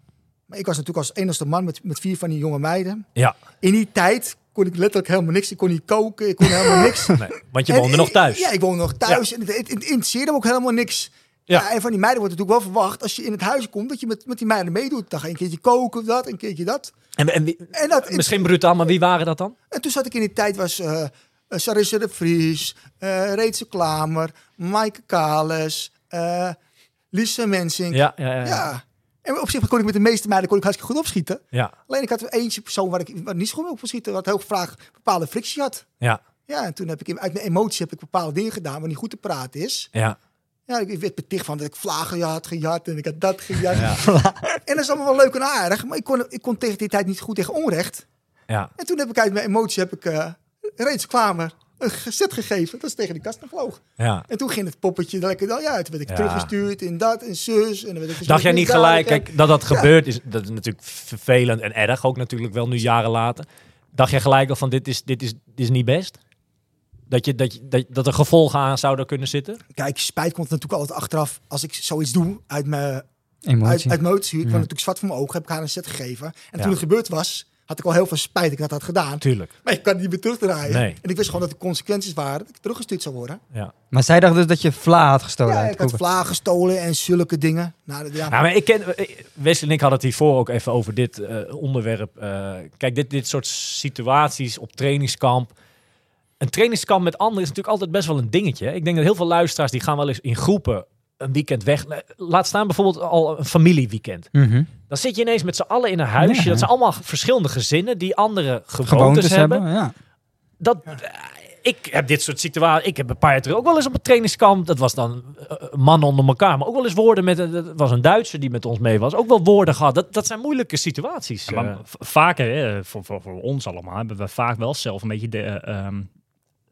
Maar ik was natuurlijk als enigste man met, met vier van die jonge meiden. Ja, In die tijd kon ik letterlijk helemaal niks. Ik kon niet koken. Ik kon helemaal niks. nee, want je woonde nog thuis. Ja, ik woonde nog thuis. En het, het, het interesseerde me ook helemaal niks. Ja. Ja. en van die meiden wordt natuurlijk wel verwacht, als je in het huis komt, dat je met, met die meiden meedoet. Dan ga je een keertje koken of dat, een keertje dat. En, en wie- En, dat, misschien brutaal, maar wie waren dat dan? en toen zat ik in die tijd, was uh, Sarissa de Vries, eh Reetse Klamer, Maaike Kales, Lise Mensink. Ja, ja, ja. Ja. Ja. En op zich kon ik met de meeste meiden kon ik hartstikke goed opschieten. ja, Alleen ik had er eentje persoon waar ik waar niet zo goed op kon schieten, wat heel graag bepaalde frictie had. ja, Ja, en toen heb ik in- uit mijn emoties heb ik bepaalde dingen gedaan waar niet goed te praten is. ja. Ja, ik werd beticht van dat ik vlagen had gejat en ik had dat gejat. En dat is allemaal wel leuk en aardig, maar ik kon, ik kon tegen die tijd niet goed tegen onrecht. ja. En toen heb ik uit mijn emoties heb ik eh reeds klamer een gezet gegeven. Dat is tegen die kast gevlogen. ja. En toen ging het poppetje er lekker dan ja, toen werd ik Ja. teruggestuurd in dat en zus. En dan werd ik Dacht jij niet gelijk, kijk, dat dat Ja. gebeurt is, dat is natuurlijk vervelend en erg ook natuurlijk wel nu jaren later. Dacht jij gelijk al van dit is, dit is, dit is niet best? Dat, je, dat, je, dat, dat er gevolgen aan zouden kunnen zitten? Kijk, spijt komt natuurlijk altijd achteraf als ik zoiets doe uit mijn uit, Emotie. uit emotie. Ik Ja. natuurlijk zwart voor mijn ogen, heb ik haar een set gegeven. En Ja. toen het gebeurd was, had ik al heel veel spijt dat ik dat had gedaan. Tuurlijk. Maar ik kan het niet meer terugdraaien. Nee. En ik wist gewoon dat de consequenties waren dat ik teruggestuurd zou worden. Ja. Maar zij dacht dus dat je vla had gestolen ja, ik had vlagen gestolen en zulke dingen. Nou, ja, Nou, maar ik ken, Wesley en ik hadden het hiervoor ook even over dit eh, onderwerp. Eh, kijk, dit, dit soort situaties op trainingskamp. Een trainingskamp met anderen is natuurlijk altijd best wel een dingetje. Ik denk dat heel veel luisteraars die gaan wel eens in groepen een weekend weg. Eh, Laat staan bijvoorbeeld al een familieweekend. Mhm. Dan zit je ineens met z'n allen in een huisje. Ja. Dat zijn allemaal verschillende gezinnen die andere gewoontes, Gewoontes hebben. hebben, ja. Dat, eh, ik heb dit soort situaties. Ik heb een paar jaar terug ook wel eens op een trainingskamp. Dat was dan eh, mannen onder elkaar. Maar ook wel eens woorden met. Dat was een Duitser die met ons mee was. Ook wel woorden gehad. Dat, dat zijn moeilijke situaties. Ja, maar eh. v- vaker, hè, voor, voor, voor ons allemaal, hebben we vaak wel zelf een beetje de eh, ehm,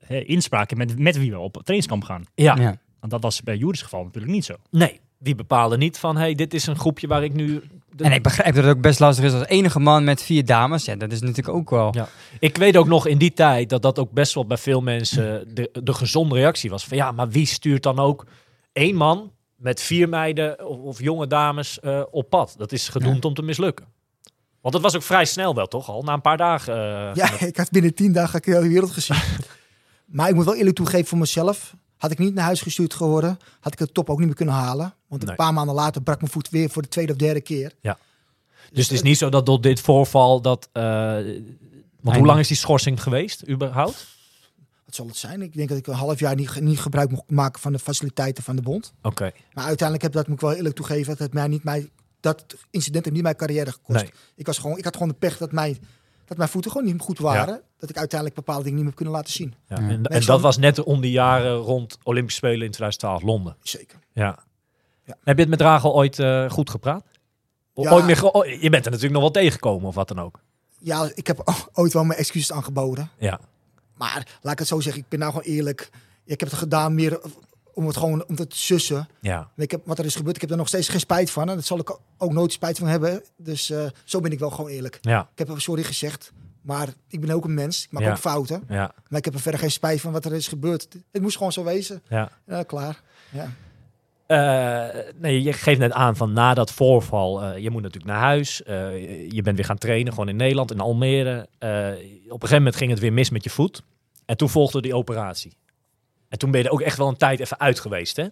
hè, inspraken met, met wie we op trainingskamp gaan. ja. Want dat was bij Juris geval natuurlijk niet zo. nee. Die bepalen niet van. hey, dit is een groepje waar ik nu. de- En ik begrijp dat het ook best lastig is als enige man met vier dames. Ja, dat is natuurlijk ook wel... Ja. Ik weet ook nog in die tijd dat dat ook best wel bij veel mensen de, de gezonde reactie was. Van ja, maar wie stuurt dan ook één man met vier meiden of, of jonge dames eh, op pad? Dat is gedoemd om te mislukken. Want dat was ook vrij snel wel, toch al? Na een paar dagen. eh, ja, ik had binnen tien dagen de hele wereld gezien. maar ik moet wel eerlijk toegeven voor mezelf. Had ik niet naar huis gestuurd geworden, had ik de top ook niet meer kunnen halen. Want een Nee. paar maanden later brak mijn voet weer voor de tweede of derde keer. Dus het is niet zo dat door dit voorval dat. eh, want hoe lang is die schorsing geweest, überhaupt? Wat zal het zijn? Ik denk dat ik een half jaar niet, niet gebruik mocht maken van de faciliteiten van de bond. Oké. Maar uiteindelijk heb dat moet ik wel eerlijk toegeven. Dat het mij niet mij, dat incident heeft niet mijn carrière gekost. Nee. Ik, was gewoon, ik had gewoon de pech dat, mij, dat mijn voeten gewoon niet goed waren. Dat ik uiteindelijk bepaalde dingen niet meer heb kunnen laten zien. Ja. Ja. En, dat was net om die jaren rond Olympische Spelen in 2012 Londen. Zeker. Ja. Ja. Heb je het met Rachel ooit eh, goed gepraat? O- Ja. Ooit meer ge- je bent er natuurlijk nog wel tegengekomen of wat dan ook. Ja, ik heb ooit wel mijn excuses aangeboden. Ja. Maar laat ik het zo zeggen, ik ben nou gewoon eerlijk. Ik heb het gedaan meer om het gewoon om te sussen. Ja. Ik heb, wat er is gebeurd, ik heb er nog steeds geen spijt van. En dat zal ik ook nooit spijt van hebben. Dus eh, zo ben ik wel gewoon eerlijk. Ja. Ik heb er sorry gezegd. Maar ik ben ook een mens. Ik maak Ja. ook fouten. Ja. Maar ik heb er verder geen spijt van wat er is gebeurd. Het moest gewoon zo wezen. ja. Ja, klaar. Ja. Eh, nee, je geeft net aan van na dat voorval, eh, je moet natuurlijk naar huis. je bent weer gaan trainen, gewoon in Nederland, in Almere. Op een gegeven moment ging het weer mis met je voet. En toen volgde die operatie. En toen ben je er ook echt wel een tijd even uit geweest, hè?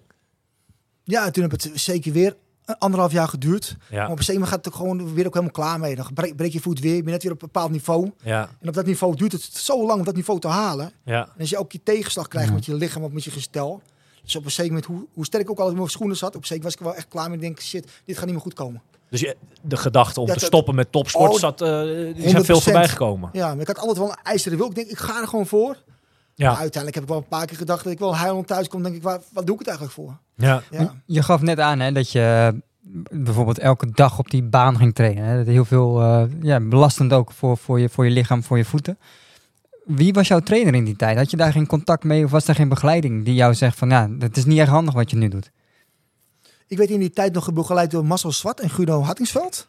ja, en toen heb het zeker weer anderhalf jaar geduurd. Maar op een gegeven gaat het ook gewoon weer ook helemaal klaar mee. Dan breek, je voet weer. Je bent net weer op een bepaald niveau. ja, En op dat niveau duurt het zo lang om dat niveau te halen. ja. En als je ook je tegenslag krijgt Ja. met je lichaam of met je gestel. Dus op een zeker moment, hoe, hoe sterk ik ook al in mijn schoenen zat, op een zeker was ik wel echt klaar mee. Ik denk, shit, dit gaat niet meer goed komen. Dus je, de gedachte om Ja, te dat- stoppen met topsport Oh, zat, eh, die zijn 100%. veel voorbij gekomen. Ja, maar ik had altijd wel een ijzeren wil. Ik denk, ik ga er gewoon voor. Ja, Maar uiteindelijk heb ik wel een paar keer gedacht dat ik wel huilend thuis kom. denk ik, waar, wat doe ik het eigenlijk voor? ja, Ja, Je gaf net aan hè, dat je bijvoorbeeld elke dag op die baan ging trainen. Hè? Dat heel veel eh, ja, belastend ook voor, voor, je, voor je lichaam, voor je voeten. Wie was jouw trainer in die tijd? Had je daar geen contact mee of was er geen begeleiding die jou zegt van ja, het is niet erg handig wat je nu doet? Ik werd in die tijd nog begeleid door Marcel Zwart en Guido Hattingsveld.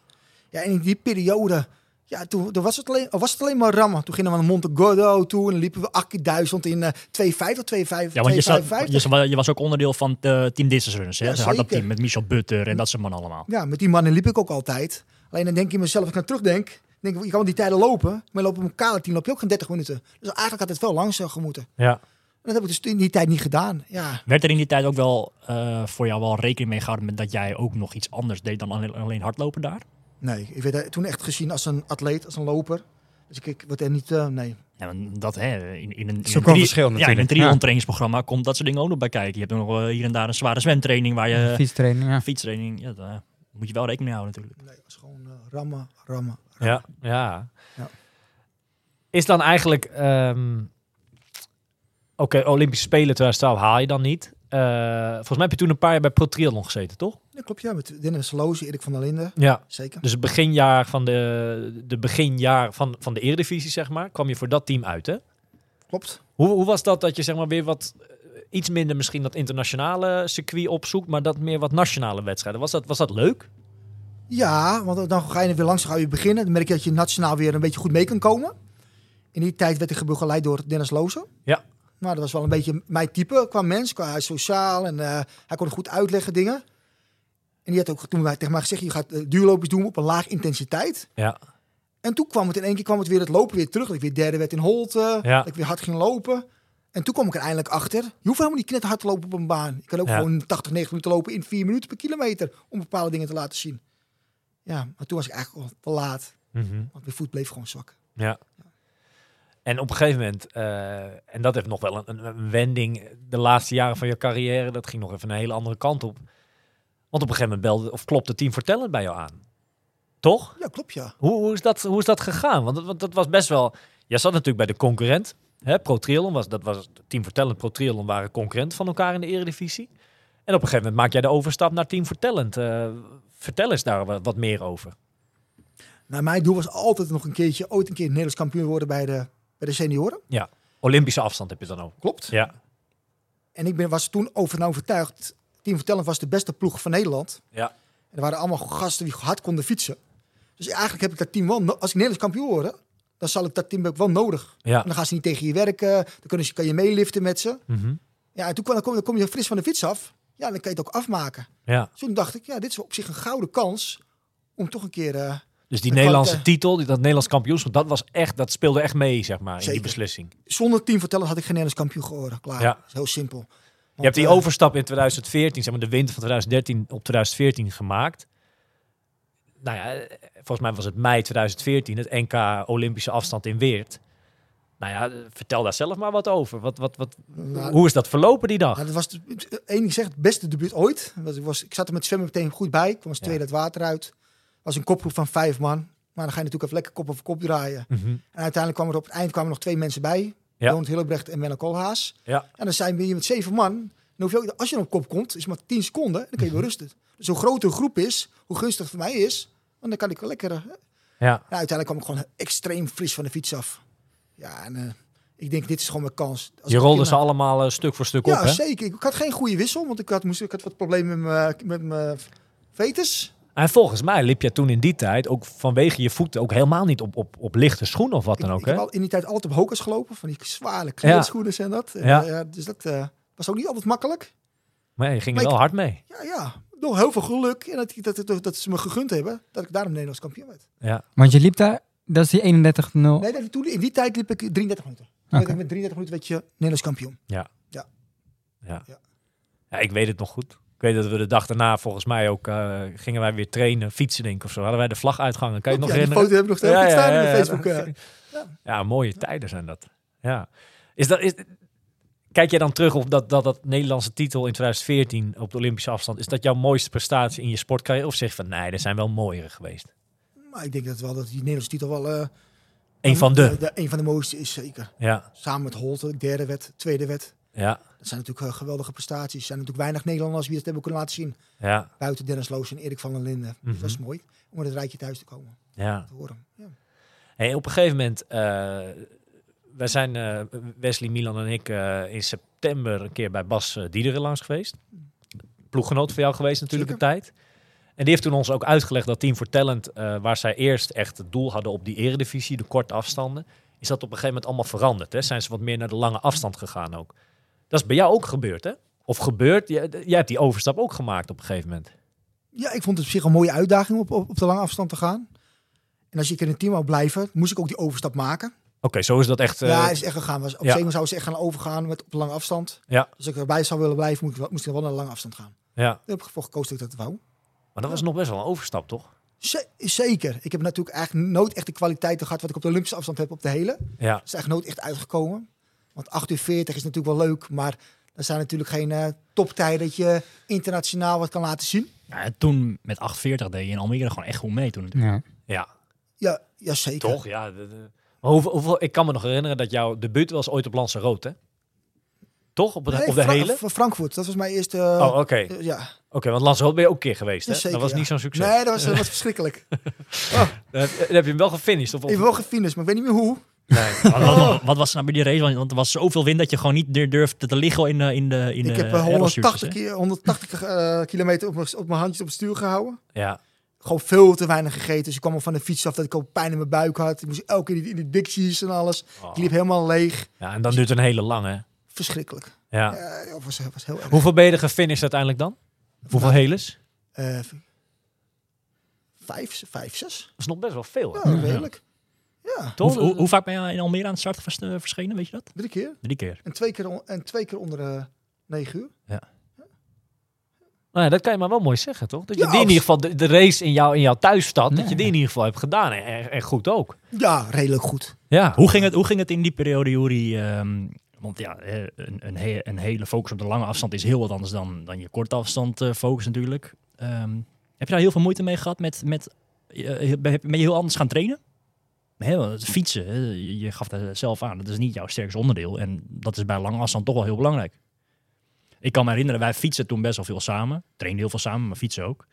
Ja, en in die periode, ja, toen, toen was, het alleen, was het alleen maar rammen. Toen gingen we naar Monte Gordo toe en dan liepen we 18.000 in eh 250, 250, Ja, want je, zat, 255. je, je was ook onderdeel van het team Distance Runners, hè? Ja, zeker. met Michel Butter en dat soort mannen allemaal. Ja, met die mannen liep ik ook altijd. Alleen dan denk je mezelf, als ik naar terugdenk, denk ik, je kan die tijden lopen, maar lopen op een kale team loop je ook geen 30 minuten. Dus eigenlijk had het veel langzamer gemoeten. ja. En dat heb ik dus in die tijd niet gedaan. Ja, Werd er in die tijd ook wel eh, voor jou wel rekening mee gehouden met dat jij ook nog iets anders deed dan alleen, alleen hardlopen daar? Nee, ik werd toen echt gezien als een atleet, als een loper. Dus ik, ik word er niet, eh, nee. Ja, want dat hè, in, in een, is in tri- verschil Ja, in een triathlon Ja. trainingsprogramma komt dat soort dingen ook nog bij kijken. Je hebt nog eh, hier en daar een zware zwemtraining waar je Fietstraining, ja. fietstraining, ja, daar moet je wel rekening mee houden natuurlijk. Nee, het was gewoon eh, rammen, rammen. Ja, ja. Ja. Is dan eigenlijk... ehm, Oké, Olympische Spelen 2012 haal je dan niet. Eh, volgens mij heb je toen een paar jaar bij Pro Triathlon gezeten, toch? Ja, klopt, ja. Met Dennis Loze, Erik van der Linden. Ja. Zeker. Dus het beginjaar van de, de beginjaar van, van de Eredivisie, zeg maar, kwam je voor dat team uit, hè? Klopt. Hoe, hoe was dat dat je zeg maar weer wat eh, iets minder misschien dat internationale circuit opzoekt, maar dat meer wat nationale wedstrijden? Was dat, was dat leuk? Ja, want dan ga je weer langs, ga je beginnen. Dan merk je dat je nationaal weer een beetje goed mee kan komen. In die tijd werd ik begeleid door Dennis Loze. Ja. Nou, dat was wel een beetje mijn type qua mens, qua hij sociaal en eh, hij kon goed uitleggen dingen. En die had ook toen wij tegen mij gezegd, je gaat uh, duurloopjes doen op een laag intensiteit. Ja. En toen kwam het in één keer kwam het weer het lopen weer terug. Dat ik weer derde werd in Holte. Ja. Dat ik weer hard ging lopen. En toen kwam ik er eindelijk achter. Je hoeft helemaal niet knetterhard te lopen op een baan. Je kan ook Ja. gewoon 80, 90 minuten lopen in 4 minuten per kilometer. Om bepaalde dingen te laten zien. Ja, maar toen was ik eigenlijk al te laat. Mhm. Want mijn voet bleef gewoon zwak. Ja. En op een gegeven moment, eh, en dat heeft nog wel een, wending, de laatste jaren van je carrière, dat ging nog even een hele andere kant op. Want op een gegeven moment belde, of klopte Team Vertellend bij jou aan. Toch? Ja, klopt ja. Hoe, hoe, is, dat, hoe is dat gegaan? Want, dat- want dat was best wel, jij zat natuurlijk bij de concurrent. Hè? Pro Triathlon was, dat was, Team Vertellend, Pro Triathlon waren concurrent van elkaar in de eredivisie. En op een gegeven moment maak jij de overstap naar Team Vertellend. Eh, vertel eens daar wat, wat meer over. Nou, mijn doel was altijd nog een keertje, ooit een keer Nederlands kampioen worden bij de, bij de senioren. Ja, Olympische afstand heb je dan ook. Klopt. Ja, En ik ben, was toen over en overtuigd. Team Vertellen was de beste ploeg van Nederland. ja, En er waren allemaal gasten die hard konden fietsen. Dus eigenlijk heb ik dat team wel... no- Als ik Nederlands kampioen word, dan zal ik dat team ook wel nodig. ja. En dan gaan ze niet tegen je werken. Dan kunnen ze, kan je meeliften met ze. Mhm. Ja, en toen kwam, dan, kom, dan kom je fris van de fiets af. Ja, dan kan je het ook afmaken. ja. Dus toen dacht ik, ja, dit is op zich een gouden kans om toch een keer... eh, Dus die De Nederlandse titel, die- dat Nederlands kampioenschap, dat was echt, dat speelde echt mee, zeg maar, in die beslissing. zonder team Vertellen had ik geen Nederlands kampioen geworden. Klaar. Ja. Heel simpel. Je hebt die eh, overstap in 2014, zeg maar de winter van 2013 op 2014 gemaakt. Nou ja, volgens mij was het mei 2014, het NK Olympische afstand in Weert. Nou ja, vertel daar zelf maar wat over. Wat, wat, wat, Nou, hoe is dat verlopen die dag? Ja, dat was één zegt, het beste debuut ooit. Ik, was, ik zat er met zwemmen meteen goed bij. Ik kwam als Ja. tweede het water uit. Was een kopgroep van vijf man. Maar dan ga je natuurlijk even lekker kop over kop draaien. Mhm. En uiteindelijk kwam er op het eind kwamen nog twee mensen bij. Ja. Ronald Hillebrecht en Menno Koolhaas. Ja, En dan zijn we hier met zeven man. Dan hoef je ook, als je op kop komt, is maar 10 seconden. Dan kan je weer Mhm. rusten. Dus hoe groter een groep is, hoe gunstig voor mij is. Want dan kan ik wel lekker... eh, ja. en uiteindelijk kwam ik gewoon extreem fris van de fiets af. Ja, en eh, ik denk, dit is gewoon mijn kans. Als Je rolde ze allemaal eh, stuk voor stuk ja, op, hè? zeker. Ik had geen goede wissel, want ik had, moest, ik had wat problemen met mijn, met mijn vetus. En volgens mij liep je toen in die tijd ook vanwege je voeten ook helemaal niet op, op, op lichte schoenen of wat dan ik, ook, ik hè? heb al in die tijd altijd op hokas gelopen, van die zware kleedschoenen en dat. En, Ja. eh, ja, dus dat eh, was ook niet altijd makkelijk. Maar je ging er wel ik- hard mee. Ja, ja. Door heel veel geluk en dat, dat, dat, dat ze me gegund hebben, dat ik daarom Nederlands kampioen werd. Ja. Want je liep daar, dat is die 31-0. Nee, dat, toen, in die tijd liep ik 33 minuten. Toen Oké. werd ik met 33 minuten werd je Nederlands kampioen. Ja. Ja. Ja. Ja. Ja, ik weet het nog goed. Weet dat we de dag daarna volgens mij ook eh, gingen wij weer trainen, fietsen denk ik of zo. Hadden wij de vlag uitgangen. Kan je nog ja, herinneren? foto heb ik nog steeds staan in de Facebook. ja. eh. Ja, mooie tijden zijn dat. Ja. Is dat, is, kijk jij dan terug op dat, dat, dat Nederlandse titel in 2014 op de Olympische afstand? Is dat jouw mooiste prestatie in je sportcarrière? Of zeg je van nee, er zijn wel mooiere geweest? Maar ik denk dat wel dat die Nederlandse titel wel... eh, Een van de. Een van de mooiste is zeker. Ja, Samen met Holte, derde wet, tweede wet. Ja, Dat zijn natuurlijk eh, geweldige prestaties. Er zijn natuurlijk weinig Nederlanders die dat hebben kunnen laten zien. ja, Buiten Dennis Loos en Erik van der Linden. Mhm. Dat is mooi om met het rijtje thuis te komen. ja. Te horen. Ja. Hey, op een gegeven moment, eh, wij zijn, eh, Wesley, Milan en ik, in september een keer bij Bas Diederen langs geweest. Ploeggenoot voor jou geweest natuurlijk Zeker. een tijd. En die heeft toen ons ook uitgelegd dat Team for Talent, waar zij eerst echt het doel hadden op die eredivisie, de korte afstanden, is dat op een gegeven moment allemaal veranderd. Hè? Zijn ze wat meer naar de lange afstand gegaan ook. Dat is bij jou ook gebeurd, hè? Of gebeurd? Jij, jij hebt die overstap ook gemaakt op een gegeven moment. ja, ik vond het op zich een mooie uitdaging op, op, op de lange afstand te gaan. En als ik in een team wou blijven, moest ik ook die overstap maken. Oké, zo is dat echt. eh, ja, het is echt gegaan. Op ja. zeker zou ze echt gaan overgaan met op lange afstand. ja, Als ik erbij zou willen blijven, moest ik, wel- moest ik wel naar de lange afstand gaan. ja. Daar heb ik voor gekozen dat ik dat wou. Maar dat was nog best wel een overstap, toch? Zeker. Ik heb natuurlijk eigenlijk nooit echt de kwaliteiten gehad wat ik op de Olympische afstand heb op de hele. Dat Ja, is eigenlijk nooit echt uitgekomen. Want 8 uur 40 is natuurlijk wel leuk, maar er zijn natuurlijk geen eh, toptijden dat je internationaal wat kan laten zien. Ja, toen met 840 deed je in Almere gewoon echt goed mee toen. natuurlijk. Ja. ja. Ja, ja zeker. Toch? Ja. de- de- Maar hoeveel, hoeveel, ik kan me nog herinneren dat jouw debuut was ooit op Lanzarote, hè? Toch? Op de, Nee, op de Fra- hele? Fra- Frankfurt, dat was mijn eerste... Oh, oké. eh, ja, Oké, want Lanzarote ben je ook een keer geweest, hè? ja, zeker, dat was ja. niet zo'n succes. Nee, dat was, dat was verschrikkelijk. Dan heb, dan heb je hem wel gefinished? Of, of- Ik heb wel gefinished, maar ik weet niet meer hoe. Nee. Wat, wat, wat was er nou bij die race? Want- er was zoveel wind dat je gewoon niet durfde te liggen in, de in de in ik de heb eh, aerostuurtjes, 180, hè? keer, 180 eh, kilometer op mijn, op mijn handjes op het stuur gehouden. Ja, Gewoon veel te weinig gegeten. Dus ik kwam al van de fiets af dat ik al pijn in mijn buik had. Ik moest elke keer in die dicties en alles. Oh. Ik liep helemaal leeg. ja, en dan duurt het een hele lange. Verschrikkelijk. Ja. Was, was heel erg. Hoeveel ben je gefinished uiteindelijk dan? Hoeveel Nou, heles? Eh, vijf, vijf, zes. Dat is nog best wel veel. hè? Ja, redelijk. Ja, Toch? Hoe, hoe, hoe vaak ben je in Almere aan het start vers- eh, verschenen, weet je dat? drie keer. Drie keer. En twee keer, on- en twee keer onder de negen uur. Nou ja, dat kan je maar wel mooi zeggen, toch? Dat je Ja, die in ieder geval, de, de race in, jou, in jouw thuisstad, dat je die in ieder geval hebt gedaan. En, en, goed ook. Ja, redelijk goed. Ja. Hoe ging het, hoe ging het in die periode, Juri? Ehm, want ja, eh, een, een, he- een hele focus op de lange afstand is heel wat anders dan, dan je korte afstand eh, focus natuurlijk. Ehm, heb je daar heel veel moeite mee gehad met, met eh, ben je ben je heel anders gaan trainen? Fietsen, je gaf het zelf aan, dat is niet jouw sterkste onderdeel. En dat is bij lange afstand toch wel heel belangrijk. Ik kan me herinneren, wij fietsen toen best wel veel samen. Trainen heel veel samen, maar fietsen ook.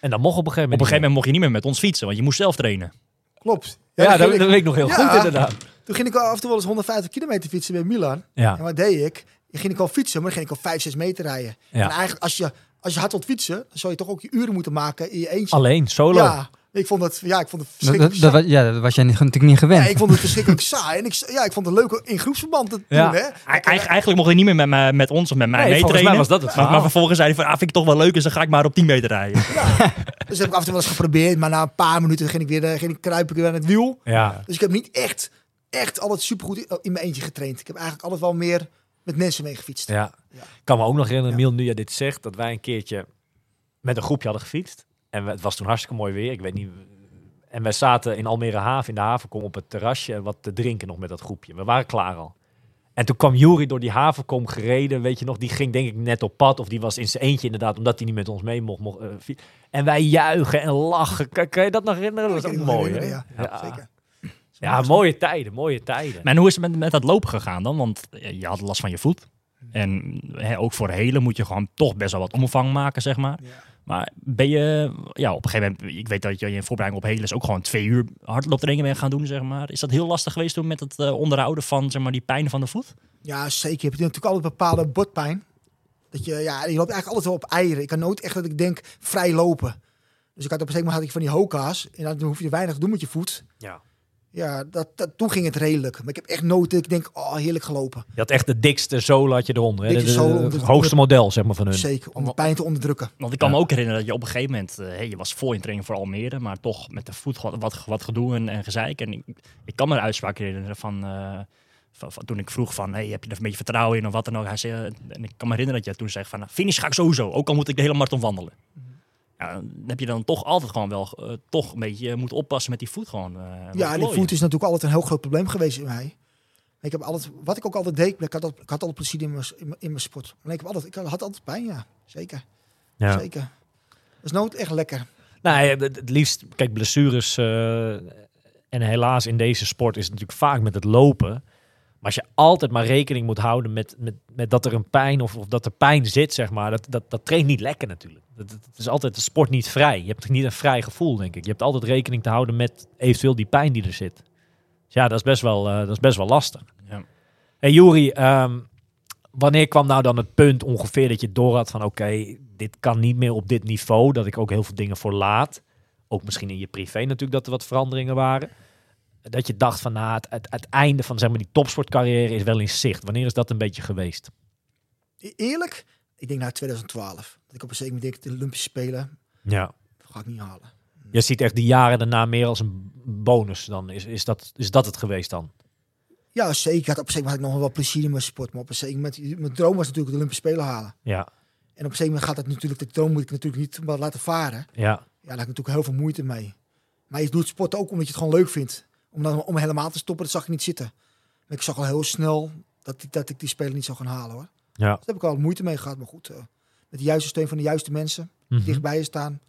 En dan mocht op een gegeven Op moment. een gegeven moment mocht je niet meer met ons fietsen, want je moest zelf trainen. Klopt. Ja, dat, ik- dat weet ik nog heel Ja. goed inderdaad. Toen ging ik af en toe wel eens 150 kilometer fietsen bij Milan. En Ja. wat deed ik? Dan ging ik al fietsen, maar dan ging ik al 5, 6 meter rijden. Ja. En eigenlijk, als je, als je hard wilt fietsen, dan zou je toch ook je uren moeten maken in je eentje. Alleen, solo. Ja, ik vond het, ja, ik vond het Dat, verschrikkelijk dat, dat, saai. wa- ja, dat was jij niet- natuurlijk niet gewend. Ja, ik vond het verschrikkelijk saai. En ik, ja, ik vond het leuk in groepsverband te Ja. doen. Hè? Eigen- eigenlijk mocht hij niet meer met, met ons of met mij Nee, mee volgens mij trainen. was dat het maar, vervolgens zei hij van, ah, vind ik toch wel leuk, dus dan ga ik maar op 10 meter rijden. Dus heb ik af en toe wel eens geprobeerd. Maar na een paar minuten ging ik weer, eh, ging ik kruip ik weer aan het wiel. Ja. Dus ik heb niet echt, echt altijd supergoed in- in mijn eentje getraind. Ik heb eigenlijk altijd wel meer met mensen mee gefietst. Ja. Ja. Ik kan me ook nog herinneren, Ja. Miel, nu je dit zegt, dat wij een keertje met een groepje hadden gefietst. En we- het was toen hartstikke mooi weer. Ik weet niet. En wij zaten in Almere Haven, in de havenkom, op het terrasje en wat te drinken nog met dat groepje. We waren klaar al. En toen kwam Jury door die havenkom gereden, weet je nog. Die ging denk ik net op pad, of die was in zijn eentje inderdaad, omdat hij niet met ons mee mocht. mocht eh, en wij juichen en lachen. Kan, kan je dat nog herinneren? Dat ik ook mooi, hè? Ja, Ja. zeker. Ja, mooie tijden, mooie tijden. Maar hoe is het met, met dat lopen gegaan dan? Want eh, je had last van je voet. En hè, ook voor helen moet je gewoon toch best wel wat omvang maken, zeg maar. Ja. Maar ben je, ja, op een gegeven moment, ik weet dat je in voorbereiding op helen is ook gewoon twee uur hardlooptrainingen bent gaan doen, zeg maar. Is dat heel lastig geweest toen met het eh, onderhouden van, zeg maar, die pijn van de voet? Ja, zeker. Je hebt natuurlijk altijd bepaalde botpijn. Dat je, ja, je loopt eigenlijk altijd wel op eieren. Ik kan nooit echt dat ik denk vrij lopen. Dus ik had op een gegeven moment had ik van die hoka's. En dan hoef je weinig te doen met je voet. Ja. Ja, dat, dat, toen ging het redelijk. Maar ik heb echt nooit dat ik denk, oh, heerlijk gelopen. Je had echt de dikste zool had je eronder. hè? Dikste De- de- zool de- het hoogste model, zeg maar, van hun. Zeker, om de pijn te onderdrukken. Want ik kan Ja. me ook herinneren dat je op een gegeven moment, eh, hey, je was vol in training voor Almere, maar toch met de voet wat, wat, wat gedoe en, en gezeik. En ik, ik kan me een uitspraak herinneren van, eh, van, van toen ik vroeg van, hey, heb je er een beetje vertrouwen in of wat dan ook. Hij zei, eh, en ik kan me herinneren dat jij toen zegt van, nou, finish ga ik sowieso, ook al moet ik de hele marathon wandelen. Ja, dan heb je dan toch altijd gewoon wel eh, toch een beetje moeten oppassen met die voet gewoon. eh, Ja, die voet is natuurlijk altijd een heel groot probleem geweest in mij. Ik heb altijd, wat ik ook altijd deed, ik had altijd, ik had altijd plezier in mijn, in mijn, sport. Maar ik, heb altijd, ik had altijd pijn, ja. Zeker, Ja. zeker. Dat is nooit echt lekker. Nou, het, het liefst, kijk, blessures. eh, en helaas in deze sport is het natuurlijk vaak met het lopen. Maar als je altijd maar rekening moet houden met, met, met dat er een pijn of, of dat er pijn zit, zeg maar, dat, dat, dat traint niet lekker natuurlijk. Dat, is altijd de sport niet vrij. Je hebt niet een vrij gevoel, denk ik. Je hebt altijd rekening te houden met eventueel die pijn die er zit. Dus ja, dat is best wel, eh, dat is best wel lastig. Ja. Hey Juri, ehm, wanneer kwam nou dan het punt ongeveer dat je door had van oké, dit kan niet meer op dit niveau, dat ik ook heel veel dingen voor laat. Ook misschien in je privé natuurlijk dat er wat veranderingen waren. Dat je dacht van nou, het, het, het einde van zeg maar, die topsportcarrière is wel in zicht. Wanneer is dat een beetje geweest? E- Eerlijk, ik denk na 2012. Dat ik op een zeker moment de Olympische Spelen, Ja. dat ga ik niet halen. Je ziet echt die jaren daarna meer als een bonus dan. Is, is, dat, is dat het geweest dan? Ja, zeker. Ik had op een zeker moment had ik nog wel plezier in mijn sport. Maar op een zeker moment, mijn droom was natuurlijk de Olympische Spelen halen. Ja. En op een zeker moment gaat dat natuurlijk, de droom moet ik natuurlijk niet laten varen. Ja. Ja, daar heb ik natuurlijk heel veel moeite mee. Maar je doet sport ook omdat je het gewoon leuk vindt. Om, dan, om helemaal te stoppen, dat zag ik niet zitten. Maar ik zag al heel snel dat, ik- dat ik die spelen niet zou gaan halen hoor. Ja. Daar heb ik al moeite mee gehad. Maar goed, eh, met de juiste steun van de juiste mensen, Mhm. dichtbij je staan,